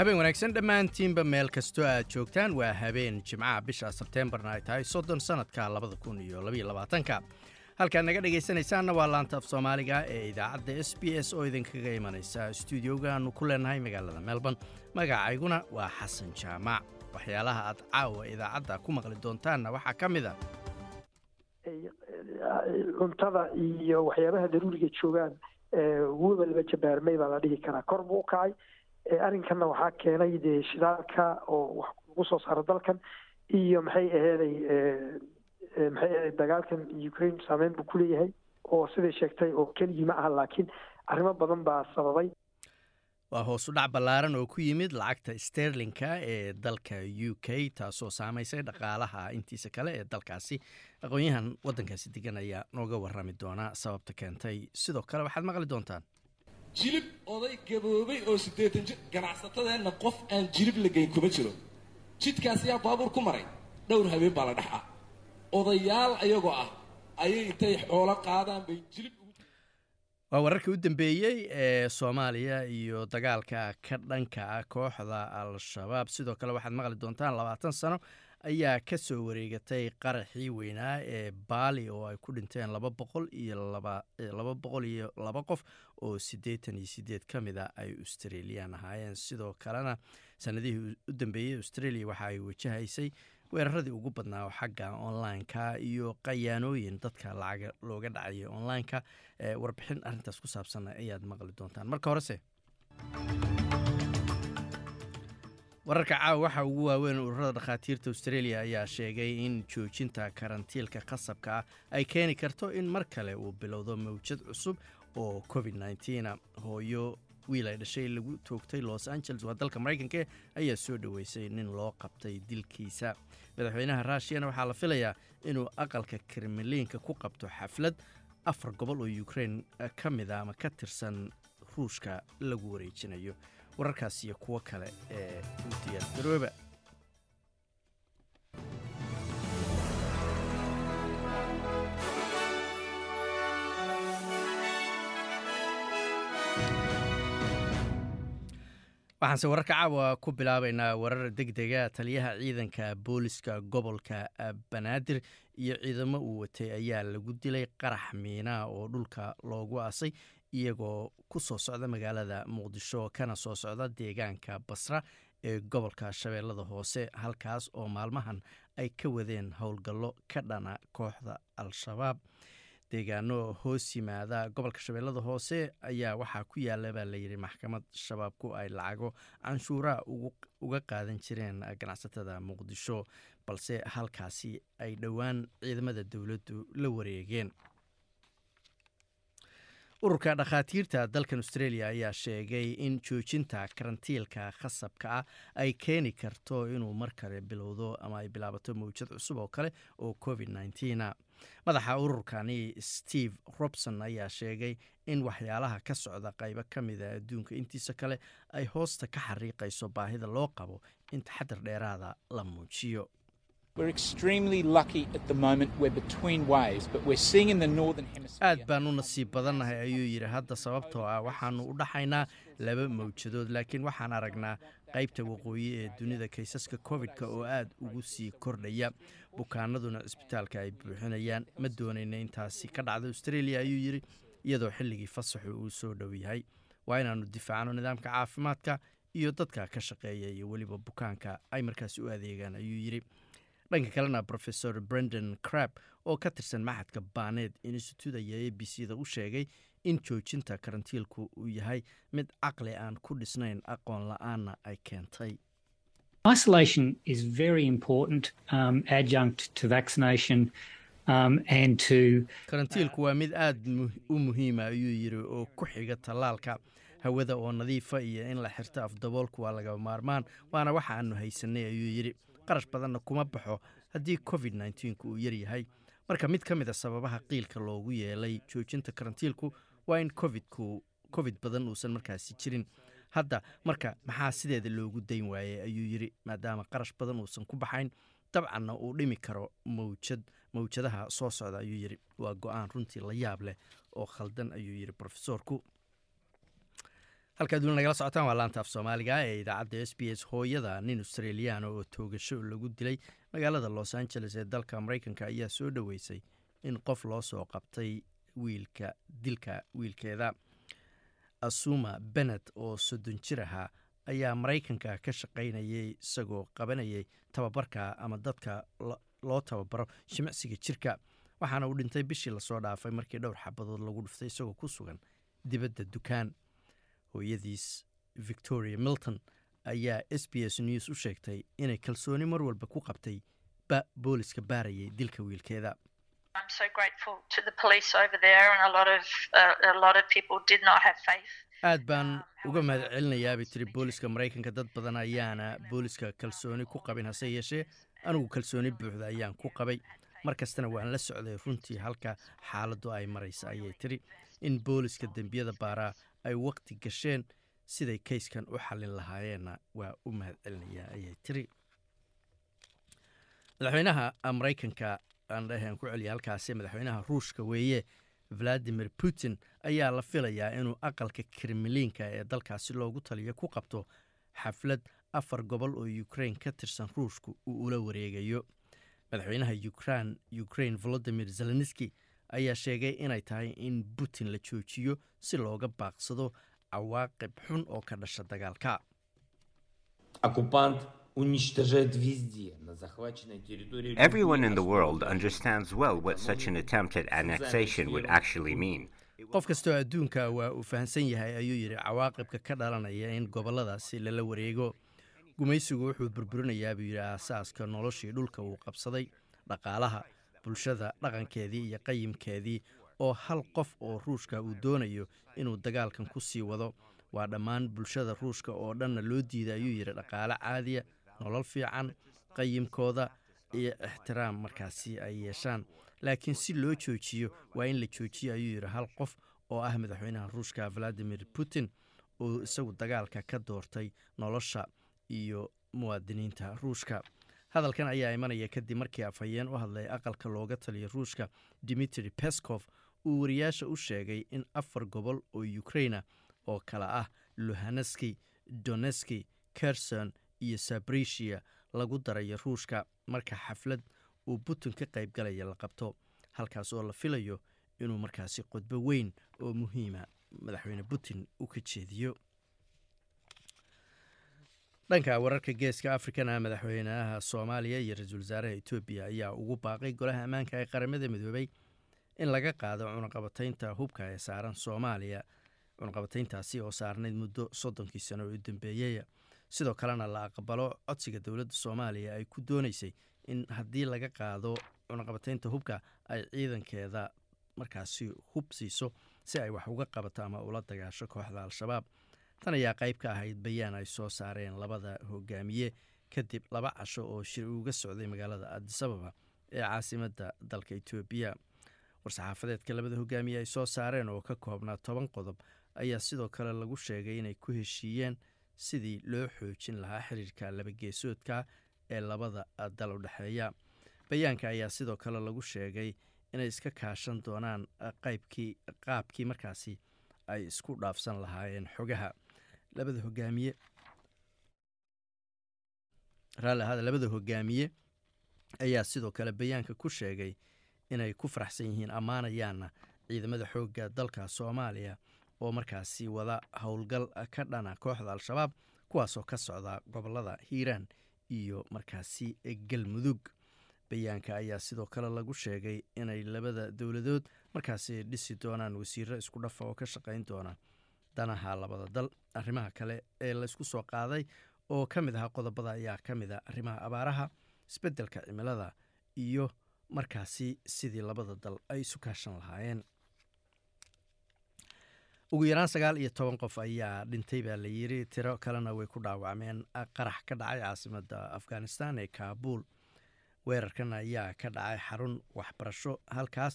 habeen wanaagsan dhammaantiinba meel kastoo aad joogtaan waa habeen jimcaha bisha sebteembarna ay tahay soddon sannadka labada kun iyo labaiyo labaatanka. Halkaad naga dhegaysanaysaanna waa laanta af soomaaliga ee idaacadda s b s oo idinkaga imanaysa stuudiogaannu ku leenahay magaalada melbourne. Magacayguna waa xasan jaamac. Waxyaalaha aad caawa idaacadda ku maqli doontaanna waxaa ka mid a. Cuntada iyo waxyaabaha daruuriga joogaan webelba jabaarmay baa la dhihi karaa. Kor buu u kacay arrinkanna waxaa keenay dee shidaalka oo wax lagu soo saaro dalkan iyo maxay aheeday maxay aheeday dagaalkan ukraine saameyn buu kuleeyahay oo siday sheegtay oo keligii ma aha laakiin arrimo badan baa sababay. Waa hoosu dhac ballaaran oo ku yimid lacagta sterlinka ee dalka u k taasoo saamaysay dhaqaalaha intiisa kale ee dalkaasi. Aqoon-yahan waddankaasi degan ayaa nooga warrami doona sababta keentay. Sidoo kale waxaad maqli doontaan jilib oday gaboobay oo siddeetan jir ganacsatadeenna qof aan jilib la geyn kuma jiro. Jidkaas yaa baabuur ku maray. Dhowr habeen baa la dhex ah odayaal ayagoo ah ayay intay xoolo qaadaan bay jilib waa wararkii u dambeeyey ee soomaaliya iyo dagaalka ka dhanka ah kooxda al-shabaab. Sidoo kale waxaad maqli doontaan labaatan sano ayaa ka soo wareegatay qaraxii weynaa ee baali oo ay ku dhinteen laba boqol iyo laba boqol iyo laba qof oo siddeetan iyo siddeed ka mid a ay australian ahaayeen. Sidoo kalena sanadihii u dambeeyey australia waxa ay wajahaysay weeraradii ugu badnaa oo xagga online-ka iyo qayaanooyin dadka lacaga looga dhacayay online-ka warbixin arrintaas ku saabsan ayaad maqli doontaan. Marka horese wararka caawa waxaa ugu waaweyn ururada dhakhaatiirta australia ayaa sheegay in joojinta karantiilka khasabka ah ay keeni karto in mar kale uu bilowdo mawjad cusub oo covid nneteen hooyo wiil ay dhashay lagu toogtay los angeles waa dalka maraykanka ayaa soo dhoweysay nin loo qabtay dilkiisa. Madaxweynaha rushiyana waxaa la filayaa inuu aqalka kremliinka ku qabto xaflad afar gobol oo ukraine ka mida ama ka tirsan ruushka lagu wareejinayo wararkaas iyo kuwo kale ee u diyaar waxaanse wararka caawa ku bilaabaynaa warar deg dega taliyaha ciidanka booliska gobolka banaadir iyo ciidamo uu watay ayaa lagu dilay qarax miina oo dhulka loogu aasay iyagoo ku soo socda magaalada muqdisho kana soo socda deegaanka basra ee gobolka shabeellada hoose halkaas oo maalmahan ay ka wadeen howlgallo ka dhana kooxda al-shabaab. Deegaano hoos yimaada gobolka shabeellada hoose ayaa waxaa ku yaalla baa layidhi maxkamad shabaabku ay lacago canshuuraha uga qaadan jireen ganacsatada muqdisho balse halkaasi ay dhowaan ciidamada dowladdu la wareegeen ururka dhakhaatiirta dalkan australia ayaa sheegay in joojinta karantiilka khasabka ah ay keeni karto inuu mar kale bilowdo ama ay bilaabato mawjad cusub oo kale oo covid nneteen madaxa ururkani steve robson ayaa sheegay in waxyaalaha ka socda qaybo ka mida adduunka intiisa kale ay hoosta ka xariiqayso baahida loo qabo in taxadar dheeraada la muujiyo aad baan u nasiib badannahay ayuu yidhi. Hadda sababtoo ah waxaannu u dhaxaynaa laba mawjadood laakiin waxaan aragnaa qaybta waqooyi ee dunida kaysaska covid-ka oo aad ugu sii kordhaya. Bukaanaduna cisbitaalka ay buuxinayaan. Ma doonayna intaasi ka dhacda australia ayuu yidhi iyadoo xilligii fasaxu uu soo dhow yahay. Waa inaannu difaacno nidaamka caafimaadka iyo dadka ka shaqeeya iyo weliba bukaanka ay markaasi u adeegaan ayuu yidhi dhanka kalena rofesor brendan crab oo ka tirsan maxadka baaneed institute ayaa a b c da u sheegay in joojinta karantiilku uu yahay mid caqli aan ku dhisnayn aqoon la'aanna ay keentay Isolation is very important um, adjunct to vaccination um, and to. karantiilku waa mid aad u muhiima ayuu yidhi oo ku xiga tallaalka hawada oo nadiifa iyo in la xirto afdaboolku waa laga maarmaan waana waxa aanu haysanay ayuu yidhi qarash badanna kuma baxo haddii covid nneteen-ku uu yaryahay marka mid ka mid a sababaha qiilka loogu yeelay joojinta karantiilku waa in covidku covid badan uusan markaasi jirin. Hadda marka maxaa sideeda loogu dayn waayey ayuu yidhi maadaama qarash badan uusan ku baxayn dabcanna uu dhimi karo mawjad mawjadaha soo socda ayuu yidhi waa go'aan runtii la yaab leh oo khaldan ayuu yidhi brofesorku halkaad weli nagala socotaan waa laanta af soomaaliga ee idaacadda s b s hooyada nin australiyaana oo toogasho lagu dilay magaalada los angeles ee dalka maraykanka ayaa soo dhoweysay in qof loo soo qabtay wiilka dilka wiilkeeda. Asuma benet oo soddon jir ahaa ayaa maraykanka ka shaqaynayay isagoo qabanayay tababarka ama dadka loo tababaro jimicsiga jirka. Waxaana uu dhintay bishii la soo dhaafay markii dhowr xabadood lagu dhuftay isagoo ku sugan dibadda dukaan hooyadiis victoria milton ayaa s b s news u sheegtay inay kalsooni mar walba ku qabtay ba booliska baarayay dilka wiilkeeda. Aad baan uga mahad celinayaabay tiri booliska maraykanka dad badan ayaana booliska kalsooni ku qabin hase yeeshee anigu kalsooni buuxda ayaan ku qabay. Mar kastana waan la socday runtii halka xaaladdu ay maraysa ayay tiri in booliska dembiyada baaraa ay waqti gasheen siday kayskan u xallin lahaayeenna waa u mahad celinayaa ayay tiri. Madaxweynaha maraykanka aan dhaheen ku celiya halkaasi madaxweynaha ruushka weeye valadimir putin ayaa la filayaa inuu aqalka kremliinka ee dalkaasi loogu taliyo ku qabto xaflad afar gobol oo ukrain ka tirsan ruushku uu ula wareegayo. Madaxweynaha ukran ukrain volodimir zelenski ayaa sheegay inay tahay in putin la joojiyo si looga baaqsado cawaaqib xun oo ka dhasha dagaalka Everyone in the world understands well what such an attempt at annexation would actually mean. qof kastoo adduunka waa uu fahamsan yahay ayuu yidhi cawaaqibka ka dhalanaya in gobolladaasi lala wareego gumaysigu wuxuu burburinayaa buu yidhi aasaaska noloshii dhulka uu qabsaday dhaqaalaha bulshada dhaqankeedii iyo qayimkeedii oo hal qof oo ruushka uu doonayo inuu dagaalkan ku sii wado. Waa dhammaan bulshada ruushka oo dhanna loo diida ayuu yidhi dhaqaale caadiya nolol fiican qayimkooda iyo ixtiraam markaasi ay yeeshaan. Laakiin si loo joojiyo waa in la joojiyo ayuu yidhi hal qof oo ah madaxweynaha ruushka valadimir putin oo isagu dagaalka ka doortay nolosha iyo muwaadiniinta ruushka hadalkan ayaa imanaya kadib markii afhayeen u hadlay aqalka looga taliya ruushka dimitri peskov uu wariyaasha u sheegay in afar gobol oo ukraina oo kale ah luhaneski doneski kerson iyo sabrisia lagu darayo ruushka marka xaflad uu putin ka qayb galaya la qabto. Halkaas oo la filayo inuu markaasi qodbo weyn oo muhiima madaxweyne putin u ka jeediyo dhanka wararka geeska afrikana madaxweynaha soomaaliya iyo ra'iisul wasaaraha etoobiya ayaa ugu baaqay golaha ammaanka ee qaramada midoobay in laga qaado cunaqabataynta hubka ee saaran soomaaliya. Cunaqabatayntaasi oo saarnayd muddo soddonkii sano u dambeeyey sidoo kalena la aqbalo codsiga dowladda soomaaliya ay ku doonaysay in haddii laga qaado cunaqabataynta hubka ay ciidankeeda markaasi hub siiso si ay wax uga qabato ama ula dagaasho kooxda al-shabaab tan ayaa qayb ka ahayd bayaan ay soo saareen labada hogaamiye kadib laba casho oo shir uga socday magaalada adisababa ee caasimadda dalka etoobiya war-saxaafadeedka labada hogaamiye ay soo saareen oo ka koobnaa toban qodob ayaa sidoo kale lagu sheegay inay ku heshiiyeen sidii loo xoojin lahaa xiriirka labageesoodka ee labada dal u dhexeeya bayaanka ayaa sidoo kale lagu sheegay inay iska kaashan doonaan qaybkii qaabkii markaasi ay isku dhaafsan lahaayeen xogaha labada hogaamiye. Raalli ahaada labada hogaamiye ayaa sidoo kale bayaanka ku sheegay inay ku faraxsan yihiin ammaanayaana ciidamada xoogga dalka soomaaliya oo markaasi wada howlgal ka dhana kooxda al-shabaab kuwaasoo ka socda gobollada hiiraan iyo markaasi galmudug bayaanka ayaa sidoo kale lagu sheegay inay labada dowladood markaasi dhisi doonaan wasiiro isku dhafa oo ka shaqayn doona danaha labada dal arrimaha kale ee laysku soo qaaday oo ka mid ahaa qodobada ayaa ka mid a arrimaha abaaraha isbeddelka cimilada iyo markaasi sidii labada dal ay isu kaashan lahaayeen. Ugu yaraan sagaal iyo toban qof ayaa dhintay baa la yiri tiro kalena way ku dhaawacmeen qarax ka dhacay caasimada afghanistan ee kaabuul weerarkan ayaa ka dhacay xarun waxbarasho halkaas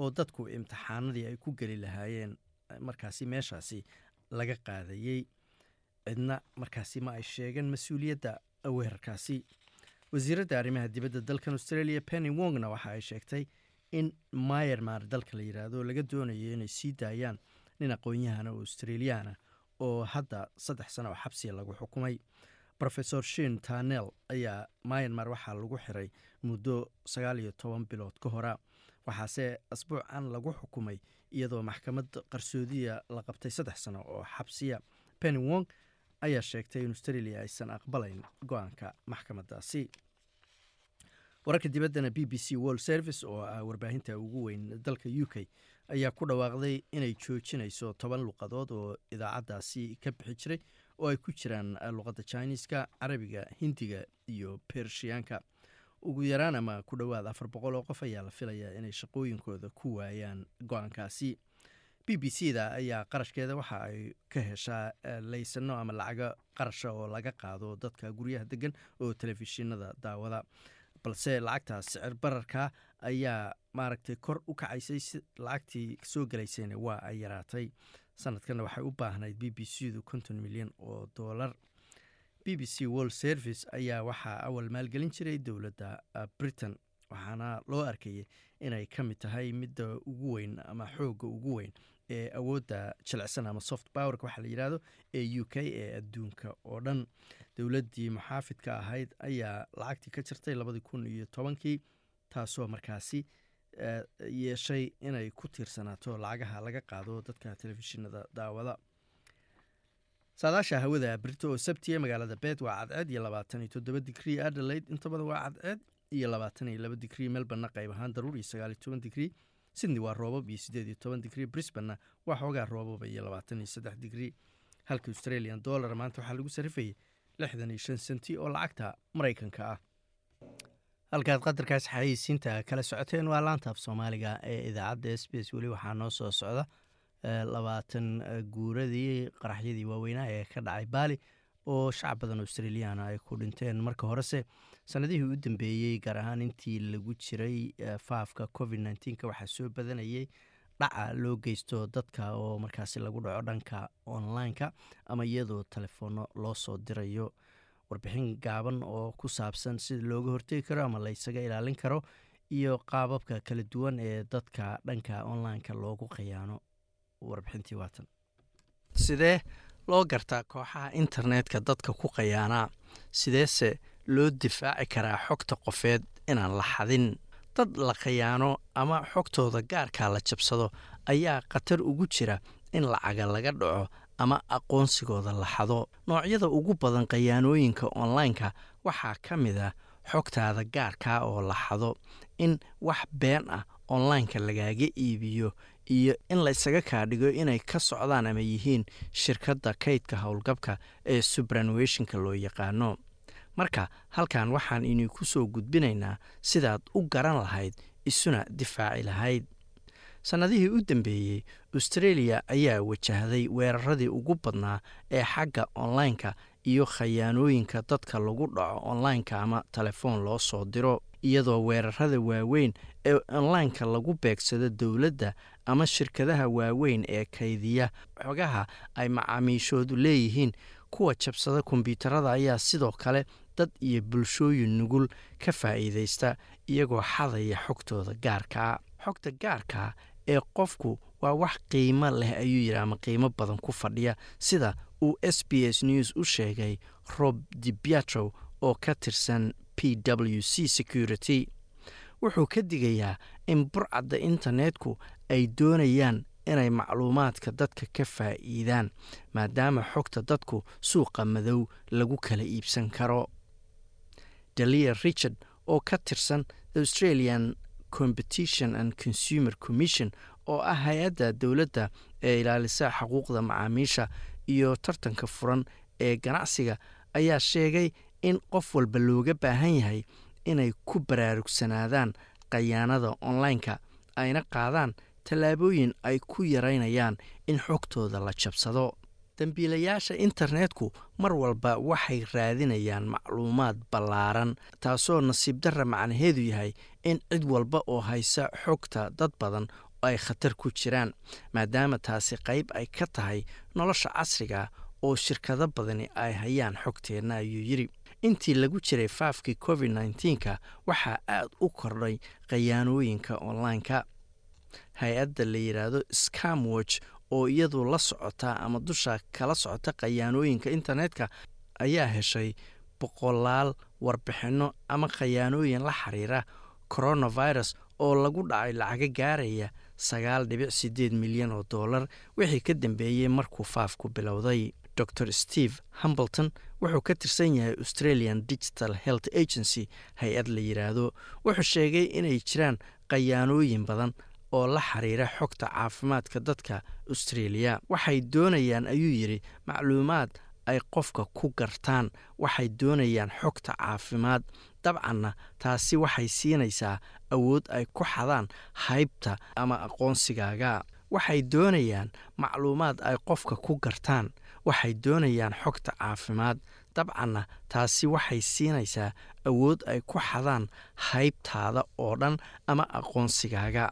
oo dadku imtixaanadii ay ku geli lahaayeen markaasi meeshaasi laga qaadayey cidna markaasi ma ay sheegeen mas'uuliyadda weerarkaasi wasiiradda arrimaha dibadda dalkan australia penny wongna waxa ay sheegtay in myermar dalka la yidhaahdo laga doonayo inay sii daayaan nin aqoon-yahana oo australiyaana oo hadda saddex sano oo xabsiya lagu xukumay. Rofesor shin tanel ayaa myanmar waxaa lagu xiray muddo sagaal iyo toban bilood ka hora waxaase asbuucan lagu xukumay iyadoo maxkamad qarsoodiya la qabtay saddex sano oo xabsiya. Penny wong ayaa sheegtay in australia aysan aqbalayn go'aanka maxkamadaasi wararka dibaddana b b c world service oo ah warbaahinta ugu weyn dalka u k ayaa ku dhawaaqday inay joojinayso toban luqadood oo idaacaddaasi ka bixi jiray oo ay ku jiraan luqadda jiniiska carabiga hindiga iyo bershiyaanka ugu yaraan ama ku dhowaad afar boqol oo qof ayaa la filayaa inay shaqooyinkooda ku waayaan go'aankaasi. B b c da ayaa qarashkeeda waxa ay ka heshaa laysano ama lacago qarasha oo laga qaado dadka guryaha degan oo telefishinada daawada. Balse lacagtaas sicir bararka ayaa maaragtay kor u kacaysay lacagtii soo gelaysayna waa ay yaraatay. Sanadkanna waxay u baahnayd b b c du konton milyan oo doolar b b c world service ayaa waxaa awal maalgelin jiray dowladda britain waxaana loo arkayay inay ka mid tahay midda ugu weyn ama xoogga ugu weyn ee awoodda jilicsan ama soft powerka waxaa la yidhaahdo ee u k ee adduunka oo dhan. Dowladdii muxaafidka ahayd ayaa lacagtii ka jirtay labadii kun iyo tobankii taasoo markaasi yeeshay inay ku tiirsanaato lacagaha laga qaado dadka telefishinada daawada saadaasha hawada brito oo sabtiya magaalada beed waa cadceed iyo labaatan iyo toddoba digrii adelaide. Inta badan waa cadceed iyo labaatan iyo laba digrii melborna qayb ahaan daruur iyo sagaal iyo toban digrii sydney waa roobab iyo siddeed iyo toban digrii brisbanna waa xoogaa roobaba iyo labaatan iyo saddex digrii halka australian dollar maanta waxaa lagu sarifayay lixdan iyo shan senti oo lacagta maraykanka ah. Halkaad qadarkaas xayeysiinta kala socoteen waa laanta af soomaaliga ee idaacadda s b s weli waxaa noo soo socda labaatan guuradii qaraxyadii waaweynaa ee ka dhacay baali oo shacab badan australiyaana ay ku dhinteen. Marka horese sanadihii u dambeeyey gaar ahaan intii lagu jiray faafka covid nneteen-ka waxaa soo badanayay dhaca loo geysto dadka oo markaasi lagu dhaco dhanka online-ka ama iyadoo telefoonno loo soo dirayo. Warbixin gaaban oo ku saabsan sida looga hortegi karo ama laysaga ilaalin karo iyo qaababka kala duwan ee dadka dhanka online-ka loogu khiyaano warbixintii waatan sidee loo gartaa kooxaha internetka dadka ku khayaanaa sideese loo difaaci karaa xogta qofeed inaan la xadin? Dad la khayaano ama xogtooda gaarkaa la jabsado ayaa khatar ugu jira in lacaga laga dhaco ama aqoonsigooda la xado. Noocyada ugu badan khayaanooyinka online-ka waxaa ka mid ah xogtaada gaarkaa oo la xado in wax been ah online-ka lagaaga iibiyo iyo in la ysaga kaa dhigo inay ka socdaan ama yihiin shirkadda kaydka howlgabka ee subranuationka loo yaqaano. Marka halkan waxaan idinku soo gudbinaynaa sidaad u garan lahayd isuna difaaci lahayd. Sannadihii u dambeeyey australia ayaa wajahday weeraradii ugu badnaa ee xagga online-ka iyo khayaanooyinka dadka lagu dhaco online-ka ama telefoon loo soo diro iyadoo weerarada waaweyn ee online-ka lagu beegsado dowladda ama shirkadaha waaweyn ee kaydiya. Xogaha ay macaamiishoodu leeyihiin kuwa jabsada kombyuutarada ayaa sidoo kale dad iyo bulshooyin nugul ka faa'iidaysta iyagoo xadaya xogtooda gaarkaa xogta gaarkaa ee qofku waa wax qiimo leh ayuu yidhi ama qiimo badan ku fadhiya sida uu s b s news u sheegay rob dibiatrow oo ka tirsan p w c security. Wuxuu ka digayaa in burcadda internetku ay doonayaan inay macluumaadka dadka ka faa'iidaan maadaama xogta dadku suuqa madow lagu kala iibsan karo. Dalia richard oo ka tirsan australian competition and consumer commission oo ah hay'adda dowladda ee ilaalisa xuquuqda macaamiisha iyo tartanka furan ee ganacsiga ayaa sheegay in qof walba looga baahan yahay inay ku baraarugsanaadaan khayaanada online-ka ayna qaadaan tallaabooyin ay ku yaraynayaan in xogtooda la jabsado. Dembiilayaasha internetku mar walba waxay raadinayaan macluumaad ballaaran taasoo nasiib darra macnaheedu yahay in cid walba oo haysa xogta dad badan ay khatar ku jiraan maadaama taasi qayb ay ka tahay nolosha casriga oo shirkado badani ay hayaan xogteenna ayuu yidhi. Intii lagu jiray faafkii covid nneteen-ka waxaa aad u kordhay khayaanooyinka online-ka hay'adda la yidhaahdo scamwatch oo iyadu la socota ama dusha kala socota khayaanooyinka internetka ayaa heshay boqolaal warbixinno ama khayaanooyin la xiriira coronavirus oo lagu dhacay lacaga gaaraya sagaal dhibic sideed milyan oo dollar wixii ka dambeeyey markuu faafku bilowday. Dor steve humbleton wuxuu ka tirsan yahay australian digital health agency hay'ad la yidhaahdo wuxuu sheegay inay jiraan khayaanooyin badan oo la xiriira xogta caafimaadka dadka australia. Waxay doonayaan ayuu yidhi macluumaad ay qofka ku gartaan. Waxay doonayaan xogta caafimaad. Dabcanna taasi waxay siinaysaa awood ay ku xadaan haybta ama aqoonsigaaga. Waxay doonayaan macluumaad ay qofka ku gartaan. Waxay doonayaan xogta caafimaad. Dabcanna taasi waxay siinaysaa awood ay ku xadaan haybtaada oo dhan ama aqoonsigaaga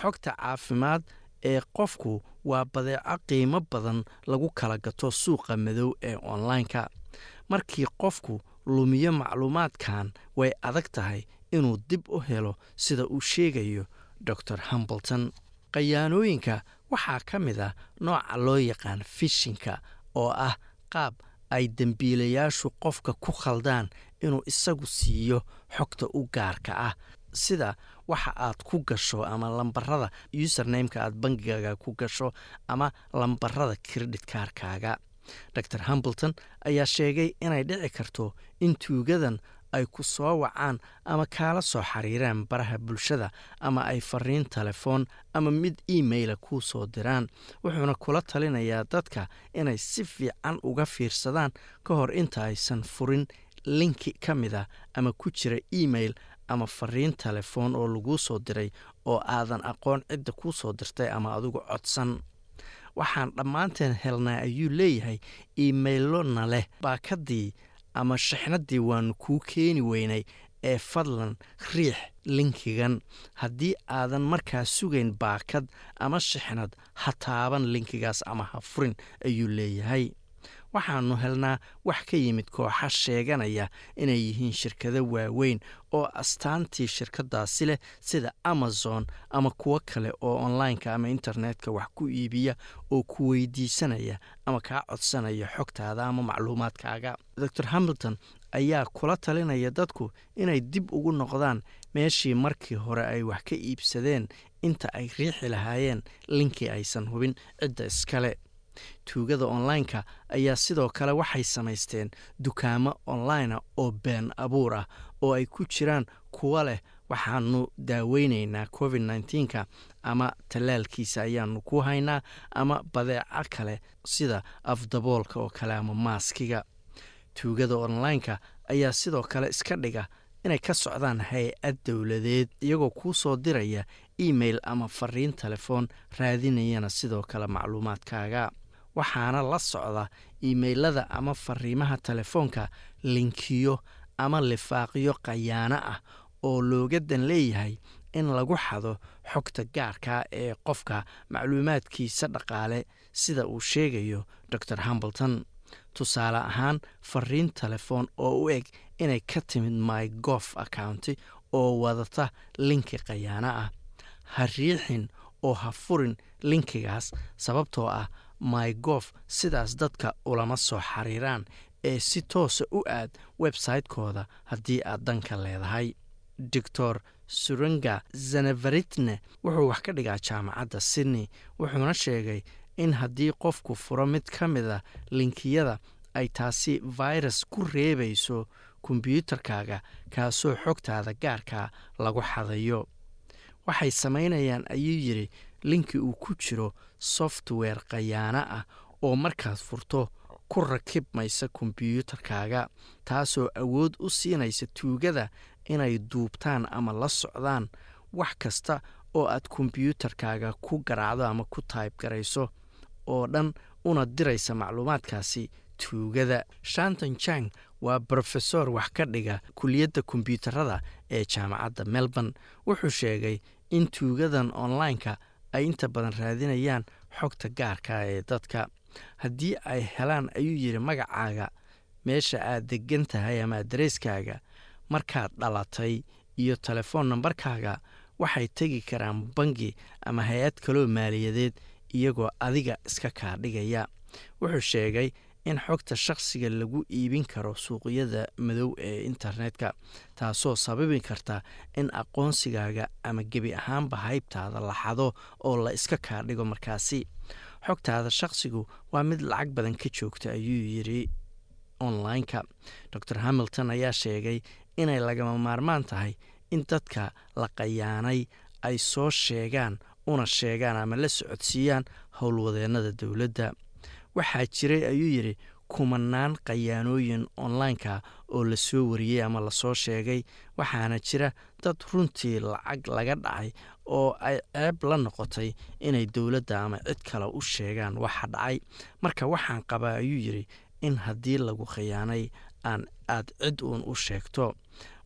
xogta caafimaad ee qofku waa badeeco qiimo badan lagu kala gato suuqa madow ee online-ka. Markii qofku lumiyo macluumaadkan way adag tahay inuu dib u helo sida uu sheegayo dor humbleton khayaanooyinka waxaa ka mid ah nooca loo yaqaan fishinka oo ah qaab ay dembiilayaashu qofka ku khaldaan inuu isagu siiyo xogta u gaarka ah sida waxa aad ku gasho ama lambarada usernameka aad bangigaaga ku gasho ama lambarada credit kaarkaaga dor humbleton ayaa sheegay inay dhici karto in tuugadan ay ku soo wacaan ama kaala soo xiriiraan baraha bulshada ama ay fariin telefoon ama mid emaila kuu soo diraan. Wuxuuna kula talinayaa dadka inay si fiican uga fiirsadaan ka hor inta aysan furin linki ka mid a ama ku jira email ama fariin telefoon oo laguu soo diray oo aadan aqoon cidda kuu soo dirtay ama adigu codsan. Waxaan dhammaanteen helnaa ayuu leeyahay imailona leh baakadii ama shixnadii waanu kuu keeni weynay ee fadlan riix linkigan. Haddii aadan markaa sugayn baakad ama shixnad ha taaban linkigaas ama ha furin ayuu leeyahay waxaanu helnaa wax ka yimid kooxa sheeganaya inay yihiin shirkado waaweyn oo astaantii shirkadaasi leh sida amazon ama kuwo kale oo onlineka ama internetka wax ku iibiya oo ku weydiisanaya ama kaa codsanaya xogtaada ama macluumaadkaaga. Dor hamilton ayaa kula talinaya dadku inay dib ugu noqdaan meeshii markii hore ay wax ka iibsadeen inta ay riixi lahaayeen linkii aysan hubin cidda iskale tuugada online-ka ayaa sidoo kale waxay samaysteen dukaamo online oo been abuur ah oo ay ku jiraan kuwa leh waxaanu daaweyneynaa covid nneteen-ka ama tallaalkiisa ayaanu ku haynaa ama badeeco kale sida afdaboolka oo kale ama maaskiga. Tuugada online-ka ayaa sidoo kale iska dhiga inay ka socdaan hay'ad dowladeed iyagoo kuu soo diraya email ama fariin telefoon raadinayana sidoo kale macluumaadkaaga waxaana la socda imailada ama fariimaha telefoonka linkiyo ama lifaaqyo khayaano ah oo looga dan leeyahay in lagu xado xogta gaarka ee qofka macluumaadkiisa dhaqaale sida uu sheegayo dor humbleton tusaale ahaan fariin telefoon oo u eg inay ka timid my gof accounti oo wadata linki khayaano ah. Ha riixin oo ha furin linkigaas sababtoo ah my gof sidaas dadka ulama soo xiriiraan ee si toosa u aad website-kooda haddii aad danka leedahay. Doctor suranga zanavaritne wuxuu wax ka dhigaa jaamacadda sydney wuxuuna sheegay in haddii qofku furo mid ka mida linkiyada ay taasi virus ku reebayso kombyuutarkaaga kaasoo xogtaada gaarka lagu xadayo. Waxay samaynayaan ayuu yidhi linki uu ku jiro software khayaano ah oo markaad furto ku rakibmaysa kombyuutarkaaga taasoo awood u siinaysa tuugada inay duubtaan ama la socdaan wax kasta oo aad kombyuutarkaaga ku garaacdo ama ku tayb garayso oo dhan una diraysa macluumaadkaasi tuugada. Shanton jang waa brofesor wax ka dhiga kuliyadda kombyuutarada ee jaamacadda melbourne. Wuxuu sheegay in tuugadan online-ka ay inta badan raadinayaan xogta gaarka ee dadka. Haddii ay helaan ayuu yidhi magacaaga meesha aad degan tahay ama adareyskaaga markaad dhalatay iyo telefoon nambarkaaga waxay tegi karaan bangi ama hay'ad kaloo maaliyadeed iyagoo adiga iska kaa dhigaya. Wuxuu sheegay in xogta shakhsiga lagu iibin karo suuqyada madow ee internetka taasoo sababi karta in aqoonsigaaga ama gebi ahaanba haybtaada la xado oo la iska kaa dhigo markaasi. Xogtaada shakhsigu waa mid lacag badan ka joogta ayuu yidhi online-ka. Dor hamilton ayaa sheegay inay lagama maarmaan tahay in dadka la qayaanay ay soo sheegaan una sheegaan ama la socodsiiyaan howlwadeennada dowladda waxaa jiray ayuu yidhi kumanaan qayaanooyin online-ka oo la soo wariyey ama la soo sheegay waxaana jira dad runtii lacag laga dhacay oo ay ceeb la noqotay inay dowladda ama cid kale u sheegaan waxa dhacay. Marka waxaan qabaa ayuu yidhi in haddii lagu khiyaanay aan aad cid uun u sheegto.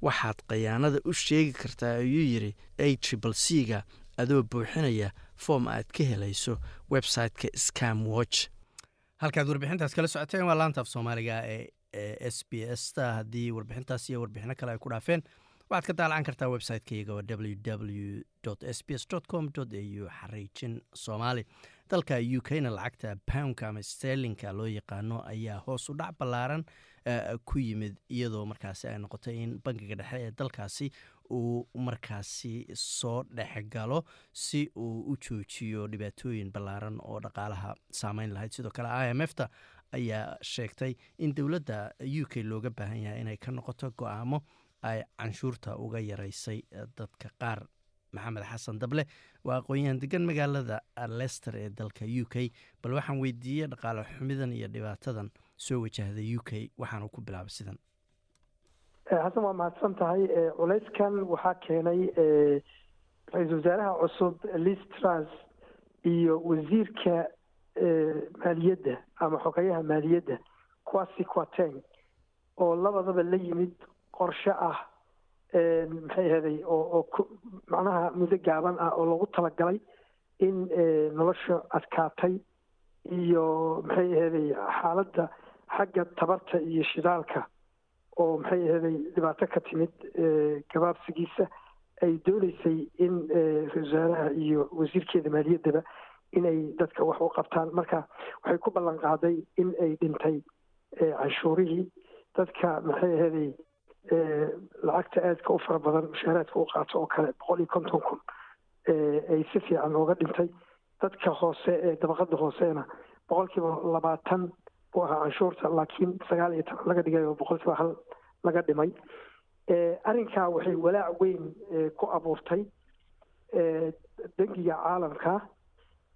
Waxaad khiyaanada u sheegi kartaa ayuu yidhi a tribal c ga adoo buuxinaya foom aad ka helayso website-ka scam watch halkaad warbixintaas kala socoteen waa laanta af soomaaliga ee s b s ta haddii warbixintaas iyo warbixino kale ay ku dhaafeen waxaad ka daalacan kartaa website-kayga w w s b s com au xariijin soomaali. Dalka u lacagta poundka ama sterlinka loo yaqaano ayaa hoos u dhac ballaaran ku yimid iyadoo markaasi ay noqotay in bangiga dhexe ee dalkaasi uu markaasi soo dhexgalo si uu u joojiyo dhibaatooyin ballaaran oo dhaqaalaha saameyn lahayd. Sidoo kale i m f ta ayaa sheegtay in dowladda u k looga baahan yahay inay ka noqoto go'aamo ay canshuurta uga yaraysay dadka qaar. Maxamed xasan dable waa aqoon-yahan degan magaalada lester ee dalka u k bal waxaan weydiiyey dhaqaale xumidan iyo dhibaatadan soo wajahda u k waxaanu ku bilaabay sidan. Xasan waa mahadsan tahay culeyskan waxaa keenay ra'iisul wasaaraha cusub liz trus iyo wasiirka maaliyadda ama xogayaha maaliyadda quasi quateng oo labadaba la yimid qorshe ah maxay ahaday oo oo macnaha muddo gaaban ah oo lagu talagalay in nolosha adkaatay iyo maxay ahaday xaaladda xagga tabarta iyo shidaalka oo maxay ahaday dhibaato ka timid gabaabsigiisa ay dooneysay in ra'isul wasaaraha iyo wasiirkeeda maaliyaddaba inay dadka wax u qabtaan. Marka waxay ku ballan qaaday in ay dhintay canshuurihii. Dadka maxay ahaday lacagta aadka u fara badan mushaaraadka u qaato oo kale boqol iyo konton kun ay si fiican ooga dhintay. Dadka hoose ee dabaqada hooseena boqolkiiba labaatan buu ahaa canshuurta laakiin sagaal iyo toban laga dhigay oo boqolkiiba hal laga dhimay. Arrinkaa waxay walaac weyn ku abuurtay bangiga caalamka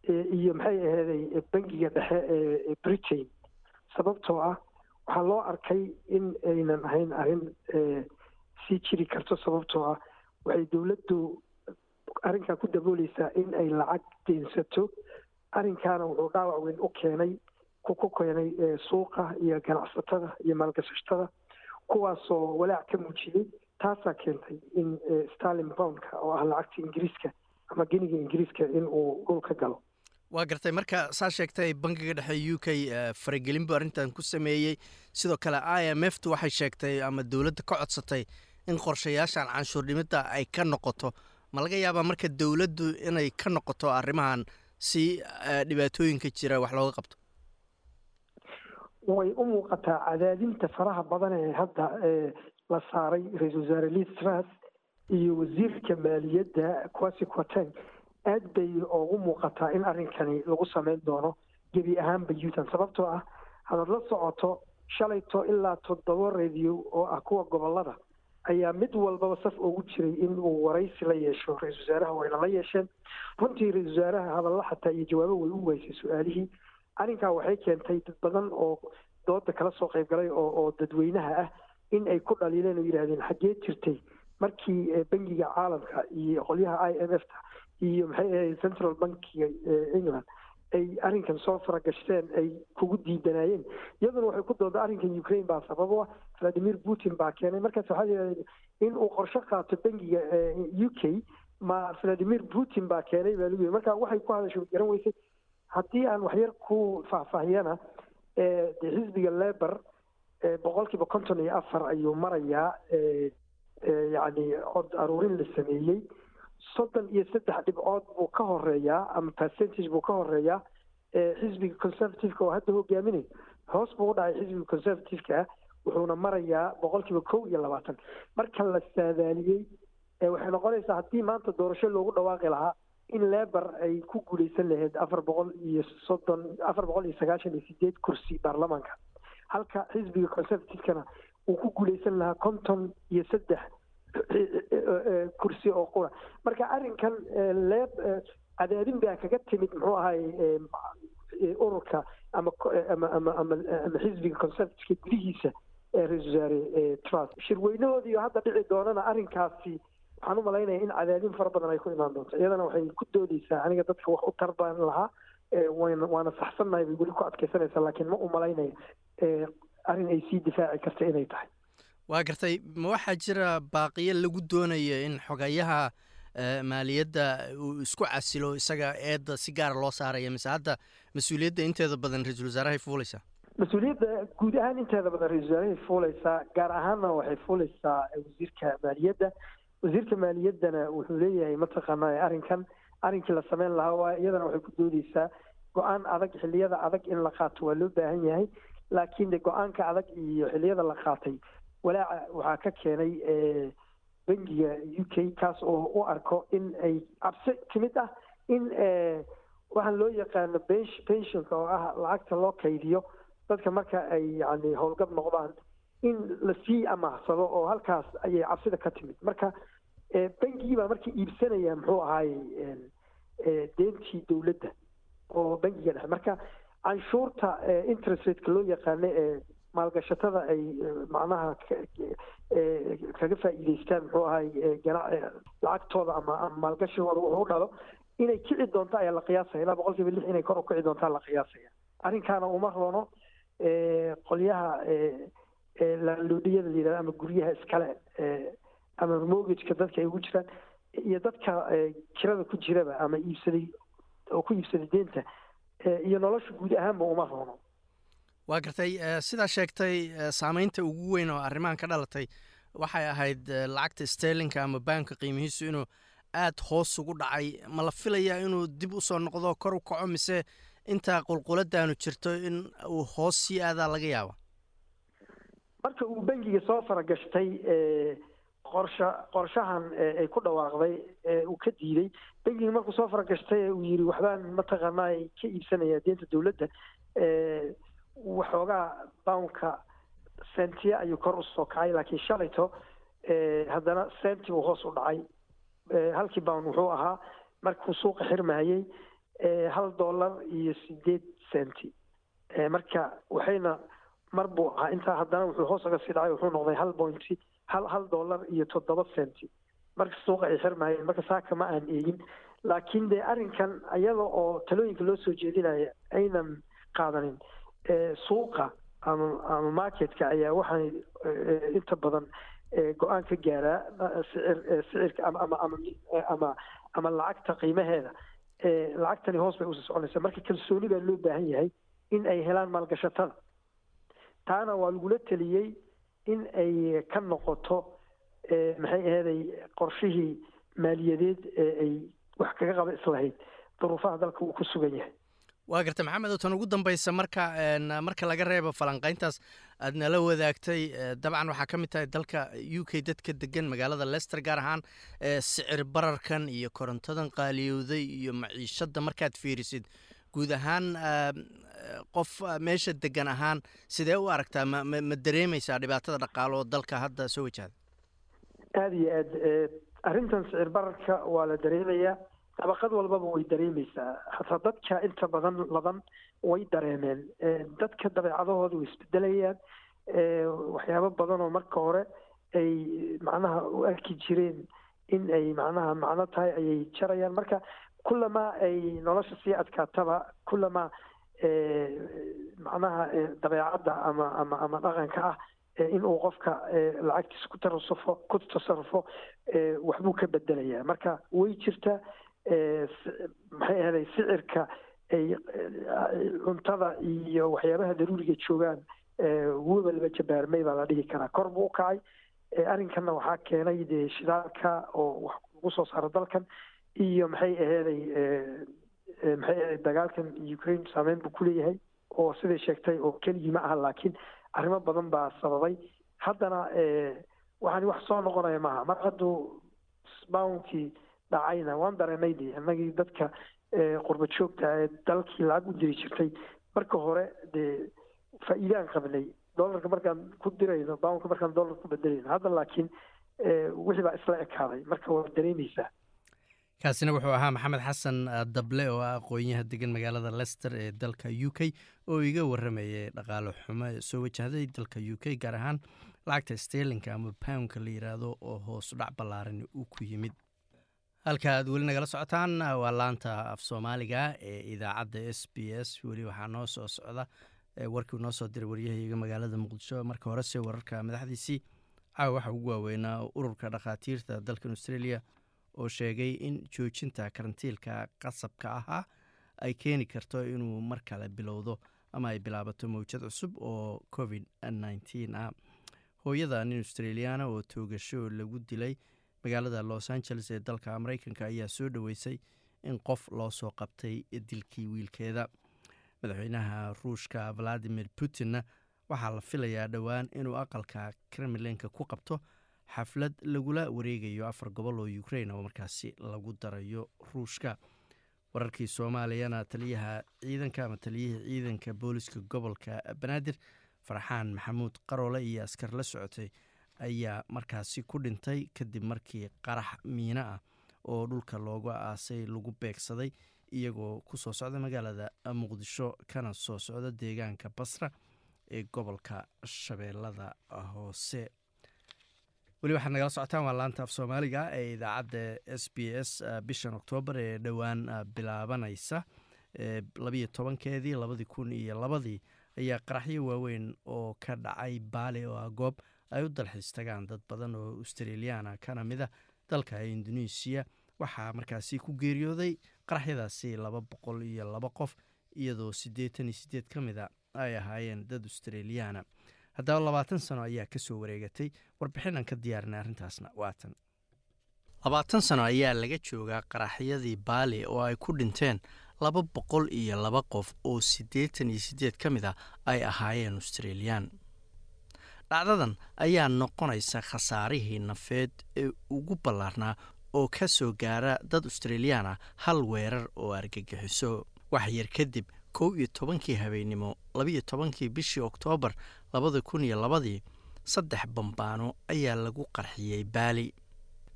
iyo maxay aheeday bangiga dhexe ee britain. Sababtoo ah waxaa loo arkay in aynan ahayn arrin sii jiri karto. Sababtoo ah waxay dowladdu arrinkaa ku dabooleysaa in ay lacag deensato arrinkaana wuxuu dhaawac weyn u keenay ku keenay suuqa iyo ganacsatada iyo maalgashatada kuwaasoo walaac ka muujiyey taasaa keentay in starlin boundka oo ah lacagta ingiriiska ama geniga ingiriiska in uu dhulka galo. Waa gartay marka saa sheegtay bangiga dhexe u k faragelin buu arrintan ku sameeyey. Sidoo kale i m f tu waxay sheegtay ama dowladda ka codsatay in qorshayaashan canshuur dhimidda ay ka noqoto. Ma laga yaabaa marka dowladdu inay ka noqoto arrimahan si dhibaatooyinka jira wax looga qabto way u muuqataa cadaadinta faraha badan ee hadda la saaray ra'iisul wasaare liz tras iyo wasiirka maaliyadda quasi quateng aad bay ugu muuqataa in arrinkani lagu sameyn doono. Gebi ahaanba yutan sababtoo ah hadaad la socoto shalayto ilaa toddoba radio oo ah kuwa gobollada ayaa mid walbaba saf ugu jiray in uu waraysi la yeesho ra'isul wasaaraha wayna la yeesheen. Runtii ra'isul wasaaraha hadalla xataa iyo jawaabo way u weysay su'aalihii arrinkaa waxay keentay dad badan oo dooda kala soo qayb galay oo dadweynaha ah in ay ku dhaliileen oo yidhahdeen xaggee jirtay markii bangiga caalamka iyo qolyaha i m f ta iyo maxay ahayd central bankiga england ay arrinkan soo faragashteen ay kugu diidanayeen iyaduna waxay ku dooda arrinkan ukraine baa sabab u ah valadimir putin baa keenay. Markaas waxaa yidhahda in uu qorshe qaato bangiga u k ma valadimir putin baa keenay baa lagu yiri marka waxay ku hadashay garan weysay haddii aan waxyar ku faahfaahiyana de xisbiga lebor boqolkiiba konton iyo afar ayuu marayaa yacni cod aruurin la sameeyey. Soddon iyo saddex dhibcood buu ka horeeyaa ama percentage buu ka horeeyaa xisbiga conservativeka oo hadda hogaaminay hoos buu u dhacay xisbiga conservativeka wuxuuna marayaa boqolkiiba kow iyo labaatan. Marka la saadaaliyey waxay noqonaysaa haddii maanta doorasho loogu dhawaaqi lahaa in lebor ay ku guuleysan lahayd afar boqol iyo soddon afar boqol iyo sagaashan iyo sideed kursi baarlamaanka. Halka xisbiga conservativekana uu ku guuleysan lahaa konton iyo saddex kursi oo qura. Marka arrinkan leeb cadaadin baa kaga timid muxuu ahay ururka ama ama ama ama ama xisbiga conservativeka gudihiisa ra'isul wasaare trump. Shirweynahoodiiyo hadda dhici doonana arrinkaasi waxaan u malaynaya in cadaadin fara badan ay ku imaan doonto. Iyadana waxay ku doodeysaa aniga dadka wax u tarbaan lahaa wana waana saxsannahay bay weli ku adkeysanaysaa laakiin ma u malaynaya arrin ay sii difaaci karta inay tahay. Waa gartay ma waxaa jira baaqiyo lagu doonaya in xogayaha maaliyadda uu isku casilo isaga eedda si gaara loo saaraya? Mise hadda mas'uuliyadda inteeda badan ra'iisul wasaarahay fuuleysaa mas'uuliyadda guud ahaan inteeda badan ra'isul wasaarahay fuuleysaa gaar ahaanna waxay fuuleysaa wasiirka maaliyadda wasiirka maaliyaddana wuxuu leeyahay mataqaanaa arrinkan. Arrinkii la sameyn lahaa waa iyadana waxay ku doodeysaa go'aan adag xilliyada adag in la qaato waa loo baahan yahay. Laakiin de go'aanka adag iyo xilliyada la qaatay walaaca waxaa ka keenay bangiga u k kaas oo u arko in ay cabsi timid ah in waxaan loo yaqaano pensionka oo ah lacagta loo kaydiyo dadka marka ay yani howlgab noqdaan in la sii amaaxsado oo halkaas ayay cabsida ka timid. Marka bangigii baa marka iibsanaya muxuu ahaayey deentii dowladda oo bangiga dhexe. Marka canshuurta interest rateka loo yaqaano ee maalgashatada ay macnaha kaga faa'iideystaan muxuu ahay lacagtooda ama ama maalgashigooda wuxuu dhalo inay kici doonto ayaa la qiyaasaya. Ilaa boqol kiiba lix inay kor u kici doontaa la qiyaasaya. Arrinkaana uma roono qolyaha laaloodhiyada la yidhahdo ama guryaha iskale ama mortgageka dadka ay ugu jiraan iyo dadka kirada ku jiraba ama iibsaday oo ku iibsaday deenta iyo nolosha guud ahaanba uma roono waa gartay sidaa sheegtay saameynta ugu weyn oo arrimahan ka dhalatay waxay ahayd lacagta sterlinka ama baanka qiimihiisu inuu aada hoos ugu dhacay. Ma la filayaa inuu dib u soo noqdo kor u kaco mise intaa qulquladaanu jirto in uu hoos sii aadaa laga yaaba marka uu bangiga soo faragashtay qorsha qorshahan ay ku dhawaaqday uu ka diiday. Bangiga markuu soo faragashtay uu yidhi waxbaan mataqaanaa ka iibsanaya deenta dowladda. Waxoogaa boundka sentiya ayuu kor u soo kacay laakiin shalayto haddana senti uu hoos u dhacay. Halkii bound wuxuu ahaa markuu suuqa xirmahayey hal dollar iyo sideed centi marka waxayna mar buu ahaa intaa haddana wuxuu hoos uga sii dhacay wuxuu noqday hal pointy hal hal dollar iyo toddoba centi marka suuqa ay xirmahayeen marka saaka ma aan eegin. Laakiin dee arrinkan iyada oo talooyinka loo soo jeedinaya aynan qaadanin suuqa ama ama marketka ayaa waxay inta badan go'aan ka gaaraa sicir sicirka ama ama lacagta qiimaheeda. Lacagtani hoos bay u sii soconaysaa. Marka kalsooni baa loo baahan yahay in ay helaan maalgashatada. Taana waa lagula teliyey in ay ka noqoto maxay aheeday qorshihii maaliyadeed ee ay wax kaga qaba islahayd duruufaha dalka uu ku sugan yahay. Waa gartay maxamed tan ugu dambaysa marka marka laga reebo falanqayntaas aad nala wadaagtay dabcan waxaa ka mid tahay dalka u k dadka degan magaalada lester gaar ahaan sicir bararkan iyo korontadan qaaliyowday iyo maciishadda markaad fiirisid guud ahaan qof meesha degan ahaan sidee u aragtaa? Ma ma dareemaysaa dhibaatada dhaqaalo oo dalka hadda soo wajahda aada iyo aad arrintan sicir bararka waa la dareemayaa. Dabaqad walbaba way dareemeysaa hataa dadka inta badan ladan way dareemeen. Dadka dabeecadahooda way isbedelayaan. Waxyaabo badan oo marka hore ay macnaha u arki jireen in ay macnaha macno tahay ayay jarayaan. Marka kullamaa ay nolosha sii adkaataba kullamaa macnaha dabeecadda ama ama ama dhaqanka ah in uu qofka lacagtiisa ku tarasufo ku tasarufo waxbuu ka bedelayaa marka way jirtaa maxay ahaday sicirka ay cuntada iyo waxyaabaha daruuriga joogaan webelba jabaarmay baa la dhihi karaa kor buu u kacay arrinkanna waxaa keenay dee shidaalka oo wax lagu soo saaro dalkan iyo maxay aheeday maxay ahayd dagaalkan ukraine saameyn buu kuleeyahay oo siday sheegtay oo keligii ma aha laakiin arrimo badan baa sababay. Haddana waxaan wax soo noqonaya maaha. Mar hadduu bounkii dhacayna. Waan dareenay de innagii dadka qurba joogta ee dalkii lacag u diri jirtay. Marka hore dee faa'iidaan qabnay. Dollarka markaan ku dirayno bounka markaan dollar ku bedelayno hadda laakiin wixii baa isla ekaaday. Marka waa dareemaysaa kaasina wuxuu ahaa maxamed xasan dable oo ah aqoonyaha degan magaalada lester ee dalka u k oo iga waramayay dhaqaale xumo soo wajahday dalka u k gaar ahaan lacagta sterlinka ama poundka la yiraahdo oo hoos dhac ballaaran uu ku yimid. Halka aad weli nagala socotaan waa laanta af soomaaliga ee idaacadda s b s. Weli waxaa noo soo socda warkii noo soo diray waryahayga magaalada muqdisho. Marka horese wararka madaxdiisii caawa waxa ugu waaweynaa ururka dhakhaatiirta dalkan australia oo sheegay in joojinta karantiilka qasabka ahaa ay keeni karto inuu mar kale bilowdo ama ay bilaabato mawjad cusub oo covid ah. Hooyada nin australiana oo toogasho lagu dilay magaalada los angeles ee dalka mareykanka ayaa soo dhoweysay in qof loo soo qabtay dilkii wiilkeeda. Madaxweynaha ruushka valadimir putinna waxaa la filayaa dhowaan inuu aqalka kremlinka ku qabto xaflad lagula wareegayo afar gobol oo ukrain oo markaasi lagu darayo ruushka. Wararkii soomaaliyana taliyaha ciidanka ama taliyihii ciidanka booliska gobolka banaadir farxaan maxamuud qaroole iyo askar la socotay ayaa markaasi ku dhintay kadib markii qarax miino ah oo dhulka looga aasay lagu beegsaday iyagoo ku soo socda magaalada muqdisho kana soo socda deegaanka basra ee gobolka shabeellada hoose weli waxaad nagala socotaan waa laanta af soomaaliga ee idaacadda s b s bishan oktoobar ee dhowaan bilaabanaysa. Labiyo tobankeedii labadii kun iyo labadii ayaa qaraxyo waaweyn oo ka dhacay baali oo ah goob ay u dalxiis tagaan dad badan oo australiyaana kana mid a dalka indonesiya waxaa markaasi ku geeriyooday qaraxyadaasi laba boqol iyo laba qof iyadoo siddeetan iyo siddeed ka mid a ay ahaayeen dad australiyaana haddaba labaatan sano ayaa ka soo wareegatay warbixinaan ka diyaarinay arrintaasna. Waatan. Labaatan sano ayaa laga joogaa qaraxyadii baali oo ay ku dhinteen laba boqol iyo laba qof oo siddeetan iyo siddeed ka mid a ay ahaayeen australiyaan dhacdadan ayaa noqonaysa khasaarihii nafeed ee ugu ballaarnaa oo ka soo gaara dad australiyaana hal weerar oo argagixiso. Wax yar kadib kow iyo tobankii habeennimo labiyo tobankii bishii oktoobar labada kun iyo labadii saddex bambaano ayaa lagu qarxiyey baali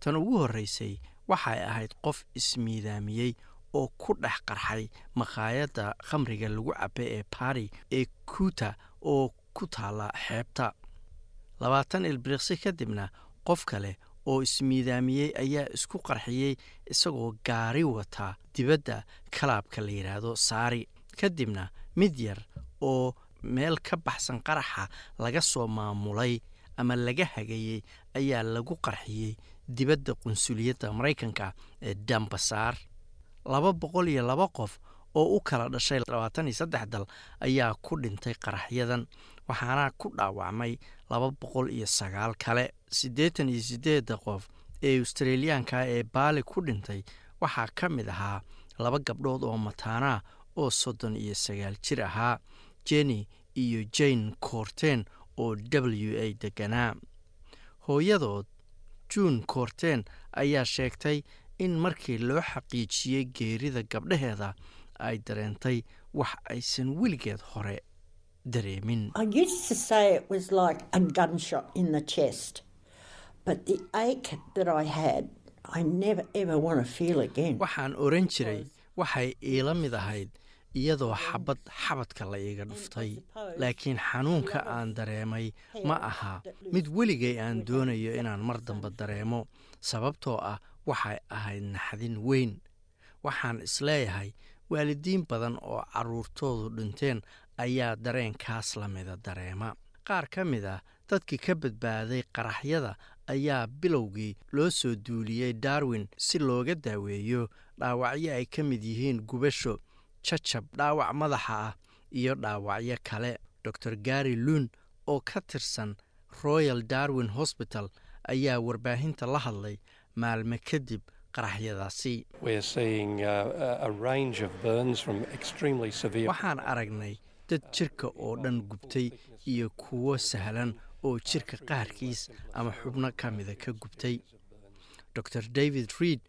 tan ugu horreysay waxay ahayd qof ismiidaamiyey oo ku dhex qarxay makhaayadda khamriga lagu cabe ee bari ee kuuta oo ku taalla xeebta. Labaatan ilbiriqsi kadibna qof kale oo ismiidaamiyey ayaa isku qarxiyey isagoo gaari wata dibadda kalaabka la yidhaahdo saari. Kadibna mid yar oo meel ka baxsan qaraxa laga soo maamulay ama laga hagayey ayaa lagu qarxiyey dibadda qunsuliyadda maraykanka ee dambasaar. Laba boqol iyo laba qof oo u kala dhashay labaatan iyo saddex dal ayaa ku dhintay qaraxyadan waxaana ku dhaawacmay laba boqol iyo sagaal kale. Siddeetan iyo siddeedda qof ee australiyaanka ee baali ku dhintay waxaa ka mid ahaa laba gabdhood oo mataanaa oo soddon iyo sagaal jir ahaa. Jenny iyo jane koorteen oo w a deganaa hooyadood juun koorteen ayaa sheegtay in markii loo xaqiijiyey geerida gabdhaheeda ay dareentay wax aysan weligeed hore dareemin. Waxaan oran jiray waxay iila mid ahayd iyadoo xabad xabadka la iiga dhuftay. laakiin xanuunka aan dareemay ma aha mid weligay aan doonayo inaan mar damba dareemo. Sababtoo ah waxay ahayd naxdin weyn. Waxaan is leeyahay waalidiin badan oo carruurtoodu dhinteen ayaa dareenkaas la mida dareema. Qaar ka mid ah dadkii ka badbaaday qaraxyada ayaa bilowgii loo soo duuliyey darwin si looga daaweeyo dhaawacyo ay ka mid yihiin gubasho jajab dhaawac madaxa ah iyo dhaawacyo kale. Dor gary luun oo ka tirsan royal darwin hosbital ayaa warbaahinta la hadlay maalme kadib qaraxyadaasi. Waxaan aragnay dad jirka oo dhan gubtay iyo kuwo sahlan oo jirka qaarkiis ama xubno ka mida ka gubtay. Dor david reid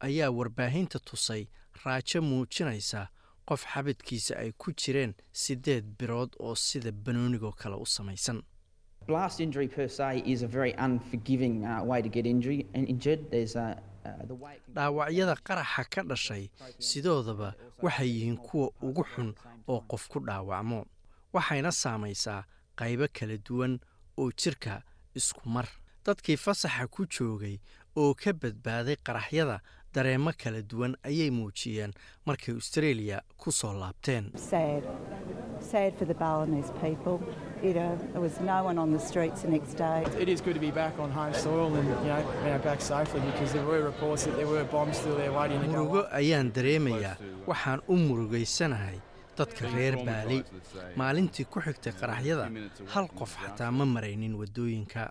ayaa warbaahinta tusay raajo muujinaysa qof xabadkiisa ay ku jireen siddeed birood oo sida banoonigoo kale u samaysan. Uh, uh, uh, dhaawacyada qaraxa ka dhashay sidoodaba waxay yihiin kuwa ugu xun oo qof ku dhaawacmo waxayna saamaysaa qaybo kala duwan oo jirka isku mar. Dadkii fasaxa ku joogay oo ka badbaaday qaraxyada dareemo kala duwan ayay muujiyeen markay australia ku soo laabteen sad. Sad for the Balinese people. You know, there was no one on the streets the next day. It is good to be back on home soil and you know, you know back safely because there were reports that there were bombs still there waiting to go. murugo ayaan dareemayaa waxaan u murugaysanahay dadka reer baali maalintii ku xigtay qaraxyada hal qof xataa ma maraynin waddooyinka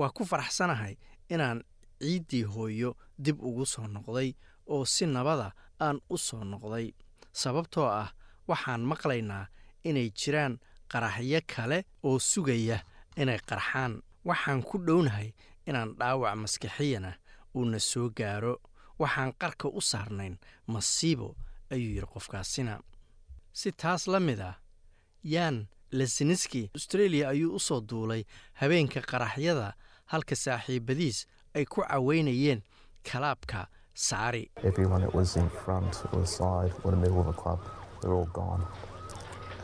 waa ku faraxsanahay inaan ciiddii hooyo dib ugu soo noqday oo si nabada aan u soo noqday. Sababtoo ah waxaan maqlaynaa inay jiraan qaraxyo kale oo sugaya inay qarxaan. Waxaan ku dhownahay inaan dhaawac maskixiyana uuna soo gaaro. Waxaan qarka u saarnayn masiibo ayuu yidhi qofkaasina. Si taas la mid ah yaan lesiniski australia ayuu u soo duulay habeenka qaraxyada halka saaxiibadiis ay ku caweynayeen kalaabka saari Everyone that was in front or the side or the middle of the club, they're all gone.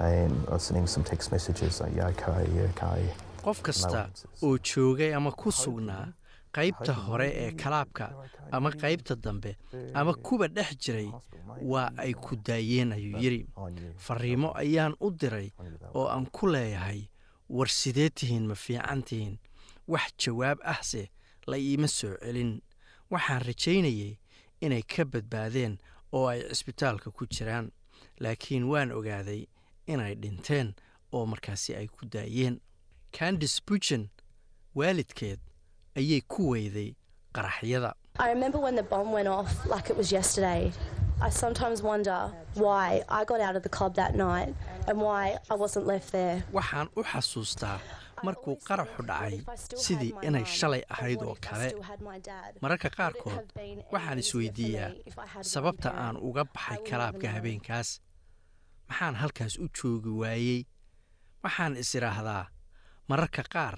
And I was sending some text messages like, yeah, okay, yeah, okay. qof kasta oo joogay ama ku sugnaa qaybta hore ee kalaabka ama qaybta dambe ama kuwa dhex jiray waa ay ku daayeen ayuu yidhi. Fariimo ayaan u diray oo aan ku leeyahay war sidee tihiin? Ma fiican tihiin? Wax jawaab ahse la iima soo celin waxaan rajaynayay inay ka badbaadeen oo ay cisbitaalka ku jiraan laakiin waan ogaaday inay dhinteen oo markaasi ay ku daayeen candis bujan waalidkeed ayay ku weyday qaraxyada I remember when the bomb went off like it was yesterday. I sometimes wonder why I got out of the club that night and why I wasn't left there. waxaan u xasuustaa markuu qaraxu dhacay sidii inay shalay ahayd oo kale. Mararka qaarkood waxaan isweydiiyaa sababta aan uga baxay kalaabka habeenkaas. Maxaan halkaas u joogi waayey? Waxaan is idhaahdaa mararka qaar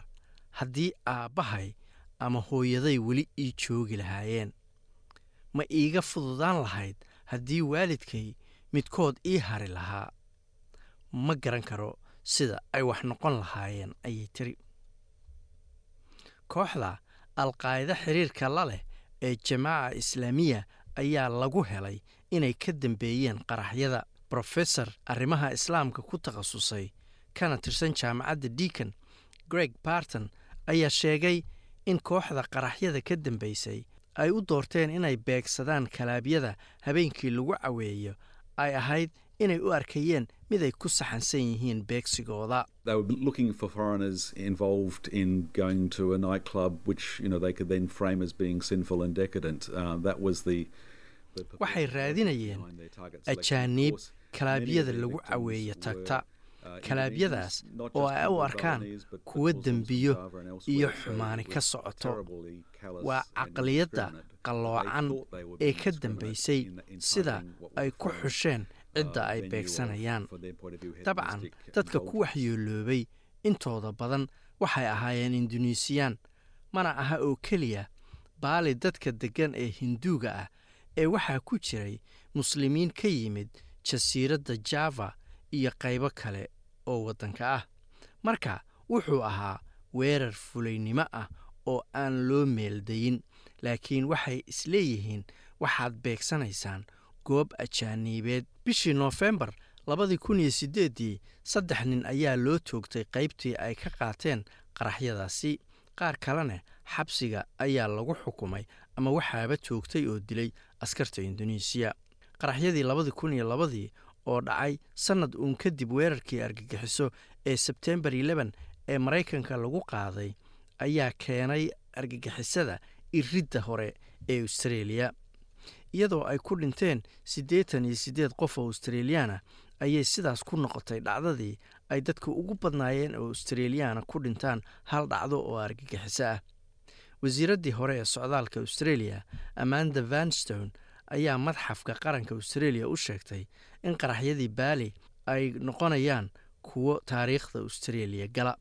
haddii aabbahay ama hooyaday weli ii joogi lahaayeen. Ma iiga fududaan lahayd haddii waalidkay midkood ii hari lahaa. Ma garan karo sida ay wax noqon lahaayeen ayay tiri. Kooxda alqaa'ida xiriirka la leh ee jamaaca islaamiya ayaa lagu helay inay ka dambeeyeen qaraxyada. Brofesor arrimaha islaamka ku takhasusay kana tirsan jaamacadda deacon greg barton ayaa sheegay in kooxda qaraxyada ka dambaysay ay u doorteen inay beegsadaan kalaabyada habeenkii lagu caweeyo ay ahayd inay u arkayeen mid ay ku saxansan yihiin beegsigooda. They were looking for foreigners involved in going to a nightclub, which you know they could then frame as being sinful and decadent. Uh, that was the. the purpose waxay raadinayeen ajaaniib kalaabyada lagu victims tagta. uh, kalaabyadaas oo ay u arkaan kuwa dembiyo iyo xumaani ka socoto waa caqliyadda qalloocan ee ka dambaysay sida ay ku xusheen cidda uh, ay venue of, beegsanayaan dabcan dadka ku waxyeeloobay intooda badan waxay ahaayeen induneesiyaan mana aha oo keliya baali dadka deggan ee hinduuga ah ee waxaa ku jiray muslimiin ka yimid jasiiradda java iyo qaybo kale oo waddanka ah. Marka wuxuu ahaa weerar fulaynimo ah oo aan loo meeldayin laakiin waxay isleeyihiin waxaad beegsanaysaan goob ajaaniibeed. Bishii noofembar labadii kun iyo siddeeddii saddex nin ayaa loo toogtay qaybtii ay ka qaateen qaraxyadaasi. Qaar kalena xabsiga ayaa lagu xukumay ama waxaaba toogtay oo dilay askarta induneisiya qaraxyadii labadii kun iyo labadii oo dhacay sannad uun kadib weerarkii argagixiso ee sebtembar leben ee maraykanka lagu qaaday ayaa keenay argagixisada iridda hore ee austareeliya iyadoo ay ku dhinteen siddeetan iyo siddeed qof oo australiyaana ayay sidaas ku noqotay dhacdadii ay dadka ugu badnaayeen oo australiyaana ku dhintaan hal dhacdo oo argagixiso ah. Wasiiraddii hore ee socdaalka australia amanda vanstone ayaa madxafka qaranka australia u sheegtay in qaraxyadii baali ay noqonayaan kuwo taariikhda australia gala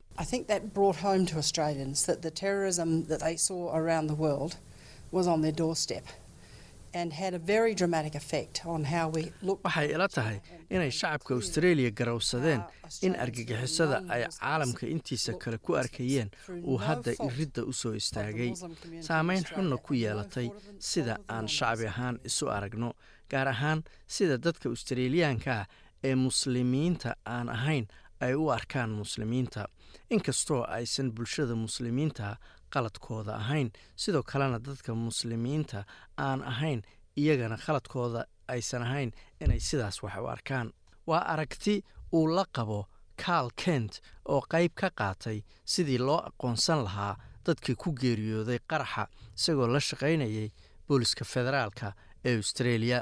waxay ila tahay inay shacabka australia garowsadeen in argagixisada ay caalamka intiisa kale ku arkayeen uu hadda iridda u soo istaagay. Saameyn xunna ku yeelatay sida aan shacbi ahaan isu aragno gaar ahaan sida dadka australiyaanka ah ee muslimiinta aan ahayn ay u arkaan muslimiinta. Inkastoo aysan bulshada muslimiinta qaladkooda ahayn. Sidoo kalena dadka muslimiinta aan ahayn iyagana khaladkooda aysan ahayn inay sidaas wax u arkaan. Waa aragti uu la qabo karl kent oo qayb ka qaatay sidii loo aqoonsan lahaa dadkii ku geeriyooday qaraxa isagoo la shaqaynayay booliska federaalka ee australia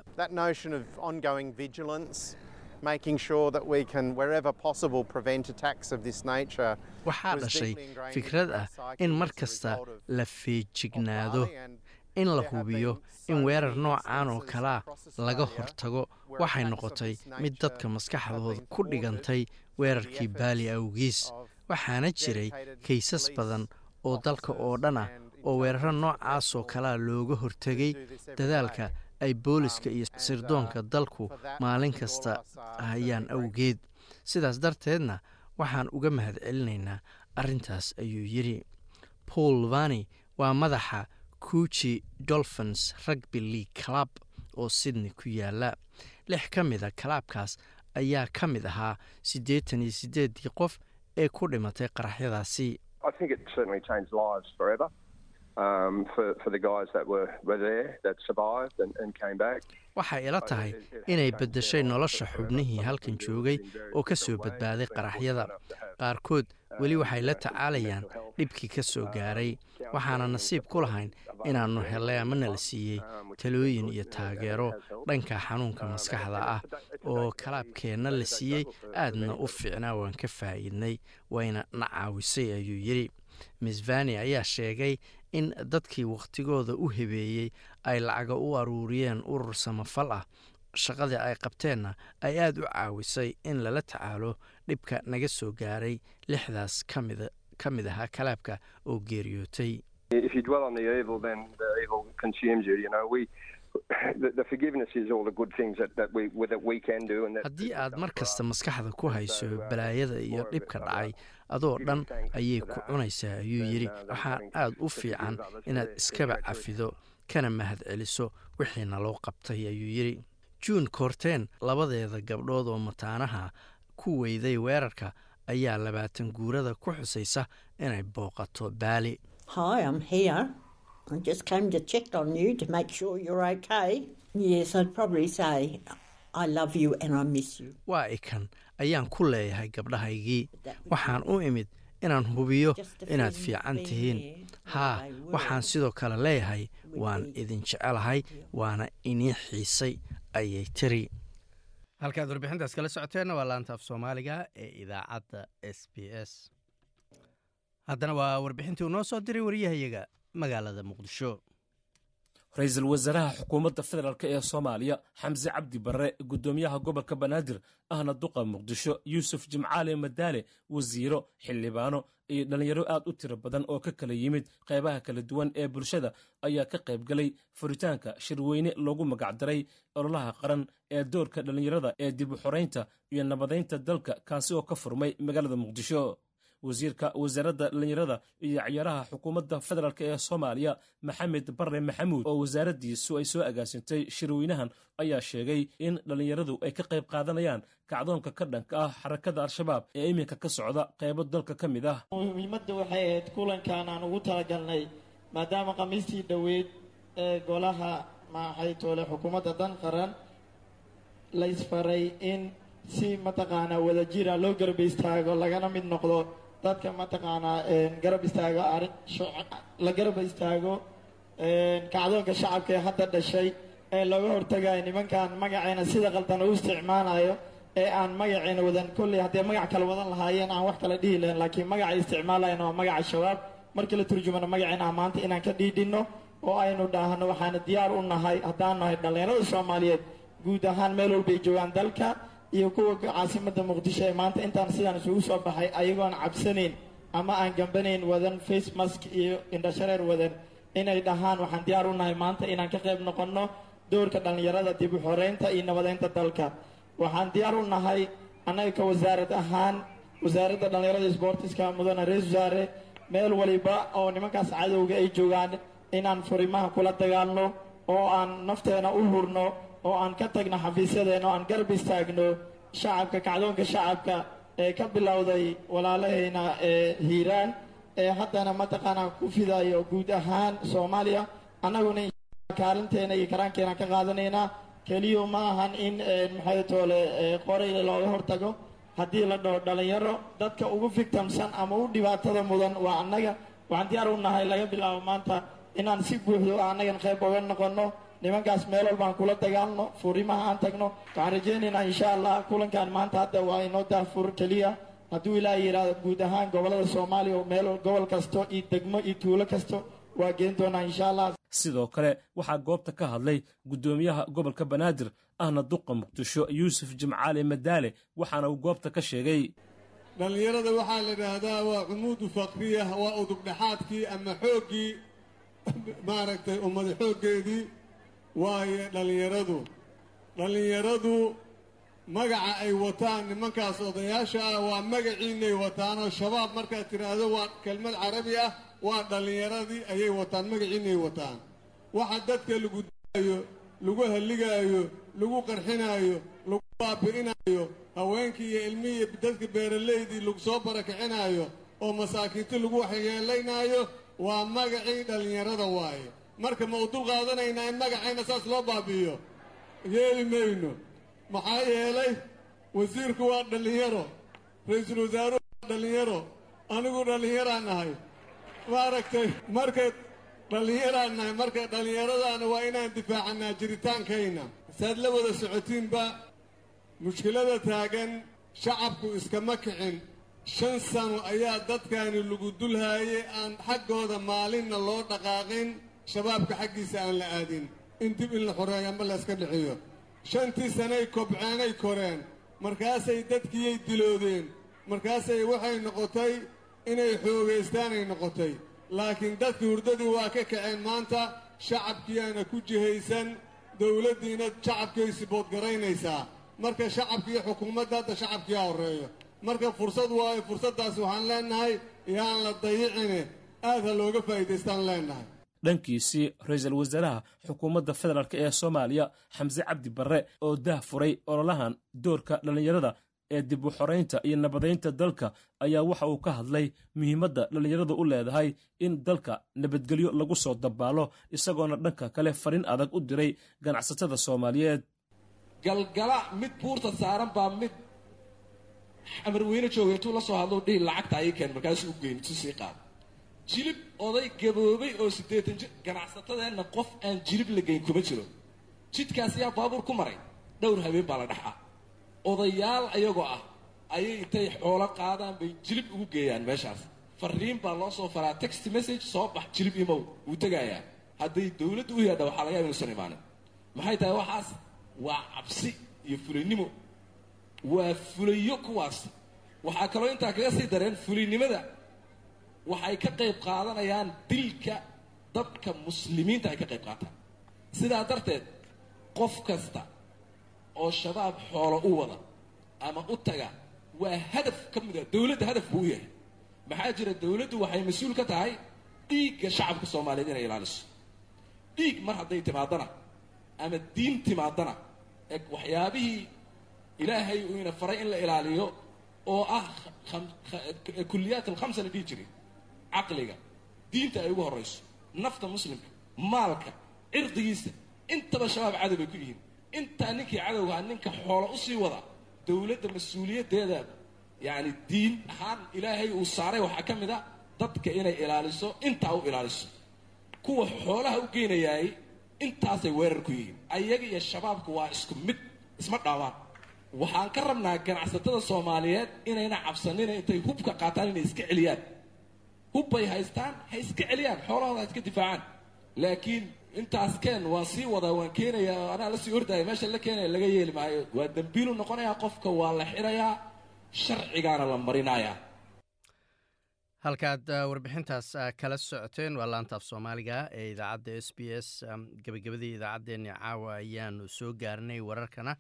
Making sure that we can, wherever possible, prevent attacks of this nature. waxaa dhashay fikrad ah in mar kasta la feejignaado in la hubiyo in weerar noocaan oo kalea laga hortago waxay noqotay mid dadka maskaxdooda ku dhigantay weerarkii baali awgiis waxaana jiray kaysas badan oo dalka oo dhan ah oo weeraro noocaasoo kalea looga hortegay dadaalka ay booliska iyo sirdoonka dalku maalin kasta hayaan awgeed. Sidaas darteedna waxaan uga mahadcelinaynaa arrintaas ayuu yidhi. Paul vani waa madaxa kuuji dolphins rugby league club oo sydney ku yaalla lix ka mida kalaabkaas ayaa ka mid ahaa siddeetan iyo siddeeddii qof ee ku dhimatay qaraxyadaasi waxay ila tahay inay beddeshay nolosha xubnihii halkan joogay oo ka soo badbaaday qaraxyada. Qaarkood weli waxay la tacaalayaan dhibkii ka soo gaaray. Waxaana nasiib ku lahayn inaannu helay ama nala siiyey talooyin iyo taageero dhanka xanuunka maskaxda ah oo kalaabkeenna la siiyey. Aadna u fiicnaa waan ka faa'iidnay wayna na caawisay ayuu yidhi. Miss vani ayaa sheegay in dadkii wakhtigooda u hebeeyey ay lacaga u aruuriyeen urur samafal ah shaqadii ay qabteenna ay aad u caawisay in lala tacaalo dhibka naga soo gaaray lixdaas kamida ka mid ahaa kalaabka oo geeriyootay. Haddii aad mar kasta maskaxda ku hayso balaayada iyo dhibka dhacay adoo dhan ayay ku cunaysaa ayuu yidhi waxaa aad u fiican inaad iskaba cafido kana mahad celiso wixiina loo qabtay ayuu yidhi. Juun koorteen labadeeda gabdhood oo mataanaha ku weyday weerarka ayaa labaatan guurada ku xusaysa inay booqato baali Waa ikan ayaan ku leeyahay gabdhahaygii. Waxaan u imid inaan hubiyo inaad fiican tihiin. haa waxaan sidoo kale leeyahay waan idin jecelahay waana inii xiisay ayay tiri. Halkaad warbixintaas kala socoteenna waa laanta af soomaaliga ee idaacadda s b s. Haddana waa warbixintii uu noo soo diray wariyahayaga magaalada muqdisho ra'iisul wasaaraha xukuumadda federaalk ee soomaaliya xamse cabdi barre guddoomiyaha gobolka banaadir ahna duqa muqdisho yuusuf jimcaale madaale wasiiro xildhibaano iyo dhallinyaro aad u tiro badan oo ka kala yimid qaybaha kala duwan ee bulshada ayaa ka qayb galay furitaanka shirweyne loogu magacdaray ololaha qaran ee doorka dhallinyarada ee dib u xoraynta iyo nabadaynta dalka kaasi oo ka furmay magaalada muqdisho wasiirka wasaaradda dhallinyarada iyo ciyaaraha xukuumadda federaalk ee soomaaliya maxamed barre maxamuud oo wasaaraddiisu ay soo agaasintay shirweynahan ayaa sheegay in dhallinyaradu ay ka qayb qaadanayaan kacdoonka ka dhanka ah xarakada al-shabaab ee iminka ka socda qaybo dalka ka mid ah. Muhiimadda waxay ahayd kulankan aan ugu talagalnay maadaama khamiistii dhoweyd ee golaha maxay toole xukuumadda dan qaran la isfaray in si mataqaanaa wadajira loo garba istaago lagana mid noqdo dadka mataqaanaa garab istaago la garab istaago kacdoonka shacabka ee hadda dhashay ee looga hortagayo nimankan magaceena sida qaldan u isticmaalayo ee aan magaceena wadan kolley haddee magac kale wadan lahaayeen aan wax kale dhihi lahayn laakiin magacay isticmaalayana waa magaca shabaab markii la turjumano magaceena maanta inaan ka dhiidhinno oo aynu dhaahno waxaana diyaar u nahay haddaan nahay dhallinyarada soomaaliyeed guud ahaan meel walbay joogaan dalka iyo kuwa caasimadda muqdisho ee maanta intaan sidaan isugu soo baxay ayagoon cabsanayn ama aan gambanayn wadan face mask iyo indhashareer wadan. Inay dhahaan waxaan diyaar u nahay maanta inaan ka qayb noqonno doorka dhallinyarada dib u iyo nabadeynta dalka. Waxaan diyaar u nahay annaga ka wasaarad ahaan wasaaradda dhallinyarada sboortiska mudane ra'isul wasaare meel waliba oo nimankaas cadowga ay joogaan inaan furimaha kula dagaalno oo aan nafteena u hurno oo aan ka tagno xafiisyadeena oo aan garab istaagno shacabka kacdoonka shacabka ee ka bilowday walaalahayna ee hiiraan ee haddana mataqaanaa ku fidayo guud ahaan soomaaliya. Annaguna kaalinteena iyo karaankeena ka qaadanaynaa. Keliya ma ahan in maxay toole qoray looga hortago. Haddii la dhaho dhallinyaro dadka ugu fictamsan ama u dhibaatada mudan waa annaga. Waxaan diyaar u nahay laga bilaabo maanta inaan si buuxdo annagan qayb oga noqonno nimankaas meel walbaan kula dagaalno furimaha aan tagno. Waxaan rajaynaynaa insha allah kulankan maanta hadda waa inoo daafur keliya. Hadduu ilaaha yidhaahdo guud ahaan gobollada soomaaliya oo meel gobol kasto iyo degmo iyo tuulo kasto waa geen doonaa insha allah sidoo kale waxaa goobta ka hadlay guddoomiyaha gobolka banaadir ahna duqa muqdisho yuusuf jimcaale madaale waxaana uu goobta ka sheegay. Dhallinyarada waxaa la idhaahdaa waa cumuudu fakriya waa udubdhexaadkii ama xooggii maaragtay ummada xooggeedii waaye dhallinyaradu dhallinyaradu magaca ay wataan nimankaas odayaasha ah waa magaciinay wataanoo shabaab markaad tidhaahdo waa kelmad carabi ah waa dhallinyaradii ayay wataan magaciinay wataan. Waxa dadka lagu daayo lagu halligaayo lagu qarxinaayo lagu baabi'inaayo haweenkii iyo ilmihii dadka beeralaydii lagu soo barakicinaayo oo masaakiinta lagu waxyeelaynaayo waa magacii dhallinyarada waaye marka ma u dul qaadanaynaa in magacayna saas loo baabi'iyo? Yeeli mayno. Maxaa yeelay wasiirku waa dhallinyaro. Ra'iisul wasaaruhu waa dhallinyaro. Anigu dhallinyaraan nahay. Maaragtay marka dhallinyaraan nahay marka dhallinyaradaana waa inaan difaacannaa jiritaankayna saad la wada socotiinba mushkilada taagan shacabku iskama kicin. Shan sano ayaa dadkaani lagu dulhaayay aan xaggooda maalinna loo dhaqaaqin shabaabka xaggiisa aan la aadin in dib in la xoreeyo amba layska dhiciyo. Shantii sanay kobceenay koreen markaasay dadkiiyay diloodeen markaasay waxay noqotay inay xoogaystaanay noqotay. Laakiin dadkii hurdadii waa ka kaceen maanta shacabkiyaana ku jihaysan dowladdiina shacabkay siboodgaraynaysaa marka shacabkiiyo xukuumadda hadda shacabkiyaa horreeyo. Marka fursad waayo fursaddaas waxaan leennahay yaan la dayicine. Aad ha looga faa'iidaystaan leennahay dhankiisii ra'iisul wasaaraha xukuumadda federaalk ee soomaaliya xamse cabdi barre oo dah furay ololahan doorka dhallinyarada ee dib u xoraynta iyo nabadaynta dalka ayaa waxa uu ka hadlay muhiimadda dhallinyaradu u leedahay in dalka nabadgelyo lagu soo dabaalo isagoona dhanka kale fariin adag u diray ganacsatada soomaaliyeed. Galgala mid buurta saaran baa mid amarweyne jooga intuu la soo hadlo dhihi lacagta ayay keen markaasuu u geyn tusii qaad jilib oday gaboobay oo siddeetan jir ganacsatadeenna qof aan jilib la geyn kuma jiro. Jidkaas yaa baabuur ku maray. Dhowr habeen baa la dhex odayaal ayagoo ah ayay intay xoolo qaadaan bay jilib ugu geeyaan meeshaas. Fariin baa loo soo faraa text message soo bax jilib imow wuu tegayaa. Hadday dowladdu u yaadha waxaa laga yaaba inuusan imaanin maxay tahay waxaas? Waa cabsi iyo fulaynimo waa fulayo kuwaas. Waxaa kaloo intaa kaga sii dareen fulaynimada waxay ka qayb qaadanayaan dilka dadka muslimiinta ay ka qayb qaataan. Sidaa darteed qof kasta oo shabaab xoolo u wada ama u taga waa hadaf ka mid a dowladda hadaf buu u yahay. Maxaa jira dowladdu waxay mas'uul ka tahay dhiigga shacabka soomaaliyeed inay ilaaliso. Dhiig mar hadday timaadana ama diin timaadana ee waxyaabihii ilaahay uu ina faray in la ilaaliyo oo ah kulliyaat alkhamsa la dhihi jiray caqliga diinta ay ugu horrayso nafta muslimka maalka cirdigiisa intaba shabaab cadow bay ku yihiin. Intaa ninkii cadowgaha ninka xoolo u sii wada dowladda mas'uuliyaddeeda yacni diin ahaan ilaahay uu saaray waxaa ka mid a dadka inay ilaaliso intaa u ilaaliso. Kuwa xoolaha u geynayaay intaasay weerar ku yihiin. Ayaga iyo shabaabku waa isku mid isma dhaawaan. Waxaan ka rabnaa ganacsatada soomaaliyeed inayna cabsanina intay hubka qaataan inay iska celiyaan hub bay haystaan ha iska celiyaan xoolahooda ha iska difaacaan. Laakiin intaas keen waan sii wadaa waan keenayaa anaa la sii ordaya meesha la keenaya laga yeeli maayo. Waa dembiilu noqonayaa qofka waa la xirayaa sharcigaana la marinayaa. Halkaad warbixintaas kala socoteen waa laantaaf soomaaliga ee idaacadda s b s gebagabadii idaacaddeenni caawa ayaanu soo gaarnay wararkana.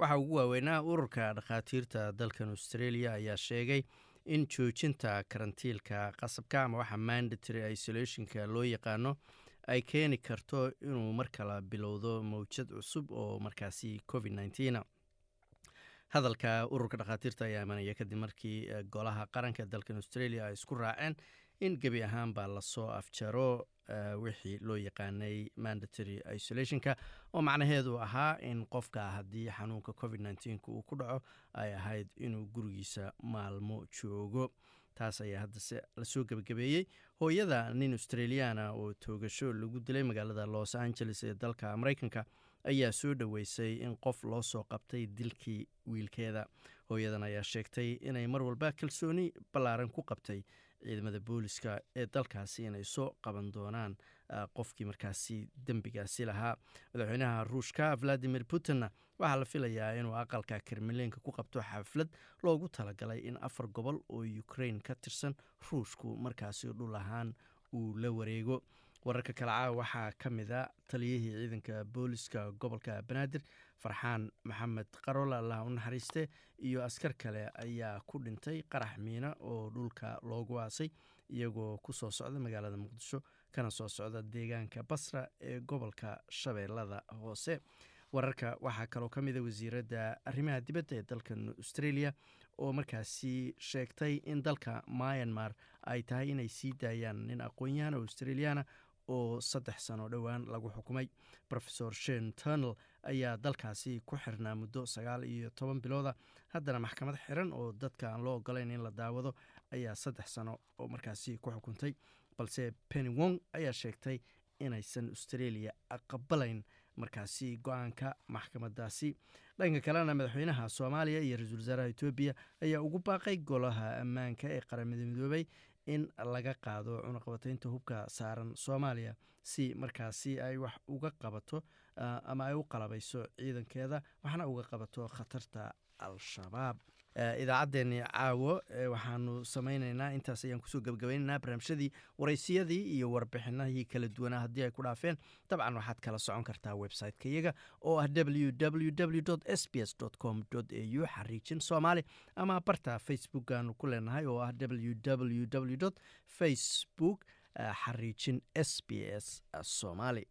Waxaa ugu waaweynaa ururka dhakhaatiirta dalkan australia ayaa sheegay in joojinta karantiilka. Qasabka ama waxa mandatory isolationka loo yaqaano ay keeni karto inuu mar kala bilowdo mawjad cusub oo markaasi covid nneteen hadalka ururka dhakhaatiirta ayaa imanaya kadib markii golaha qaranka dalkan australia ay isku raaceen in gebi ahaanba la soo afjaro wixii loo yaqaanay mandatory isolationka oo macnaheedu ahaa in qofka haddii xanuunka covid nteenk uu ku dhaco ay ahayd inuu gurigiisa maalmo joogo. Taas ayaa haddase la soo gebagabeeyey hooyada nin australiana oo toogasho lagu dilay magaalada los angeles ee dalka mareykanka ayaa soo dhoweysay in qof loo soo qabtay dilkii wiilkeeda. Hooyadan ayaa sheegtay inay mar walba kalsooni ballaaran ku qabtay ciidamada booliska ee dalkaasi inay soo qaban doonaan qofkii markaasi dembigaasi lahaa. Madaxweynaha ruushka valadimir putinna waxaa la filayaa inuu aqalka kremlinka ku qabto xaflad loogu talagalay in afar gobol oo ukrain ka tirsan ruushku markaasi dhul ahaan uu la wareego. Wararka kale caawa waxaa ka mid a taliyihii ciidanka booliska gobolka banaadir farxaan maxamed qarol allah u naxariiste iyo askar kale ayaa ku dhintay qarax miina oo dhulka loogu aasay iyagoo ku soo socda magaalada muqdisho kana soo socda deegaanka basra ee gobolka shabeellada hoose. Wararka waxaa kaloo ka mid a wasiiradda arrimaha dibadda ee dalkan australia oo markaasi sheegtay in dalka myanmar ay tahay inay sii daayaan nin aqoon-yahan oo australiana oo saddex sano dhowaan lagu xukumay. Rofesor shen turnel ayaa dalkaasi ku xirnaa muddo sagaal iyo toban bilooda. Haddana maxkamad xiran oo dadka aan loo ogolayn in la daawado ayaa saddex sano oo markaasi ku xukuntay balse penny wong ayaa sheegtay inaysan australia aqbalayn markaasi go'aanka maxkamadaasi dhanka kalena madaxweynaha soomaaliya iyo ra'iisul wasaaraha etoobiya ayaa ugu baaqay golaha ammaanka ee qaramada midoobay in laga qaado cunaqabataynta hubka saaran soomaaliya si markaasi ay wax uga qabato ama ay u qalabayso ciidankeeda waxna uga qabato khatarta al-shabaab idaacaddeenni caawo waxaanu samayneynaa intaas ayaan ku soo gebgabayneynaa barnaamijyadii waraysiyadii iyo warbixinahii kala duwanaa haddii ay ku dhaafeen. Dabcan waxaad kala socon kartaa website-ka iyaga oo ah w w w s b s com au xariijin soomaali ama barta facebookaanu ku leenahay oo ah w w w facebook xariijin s b s somaali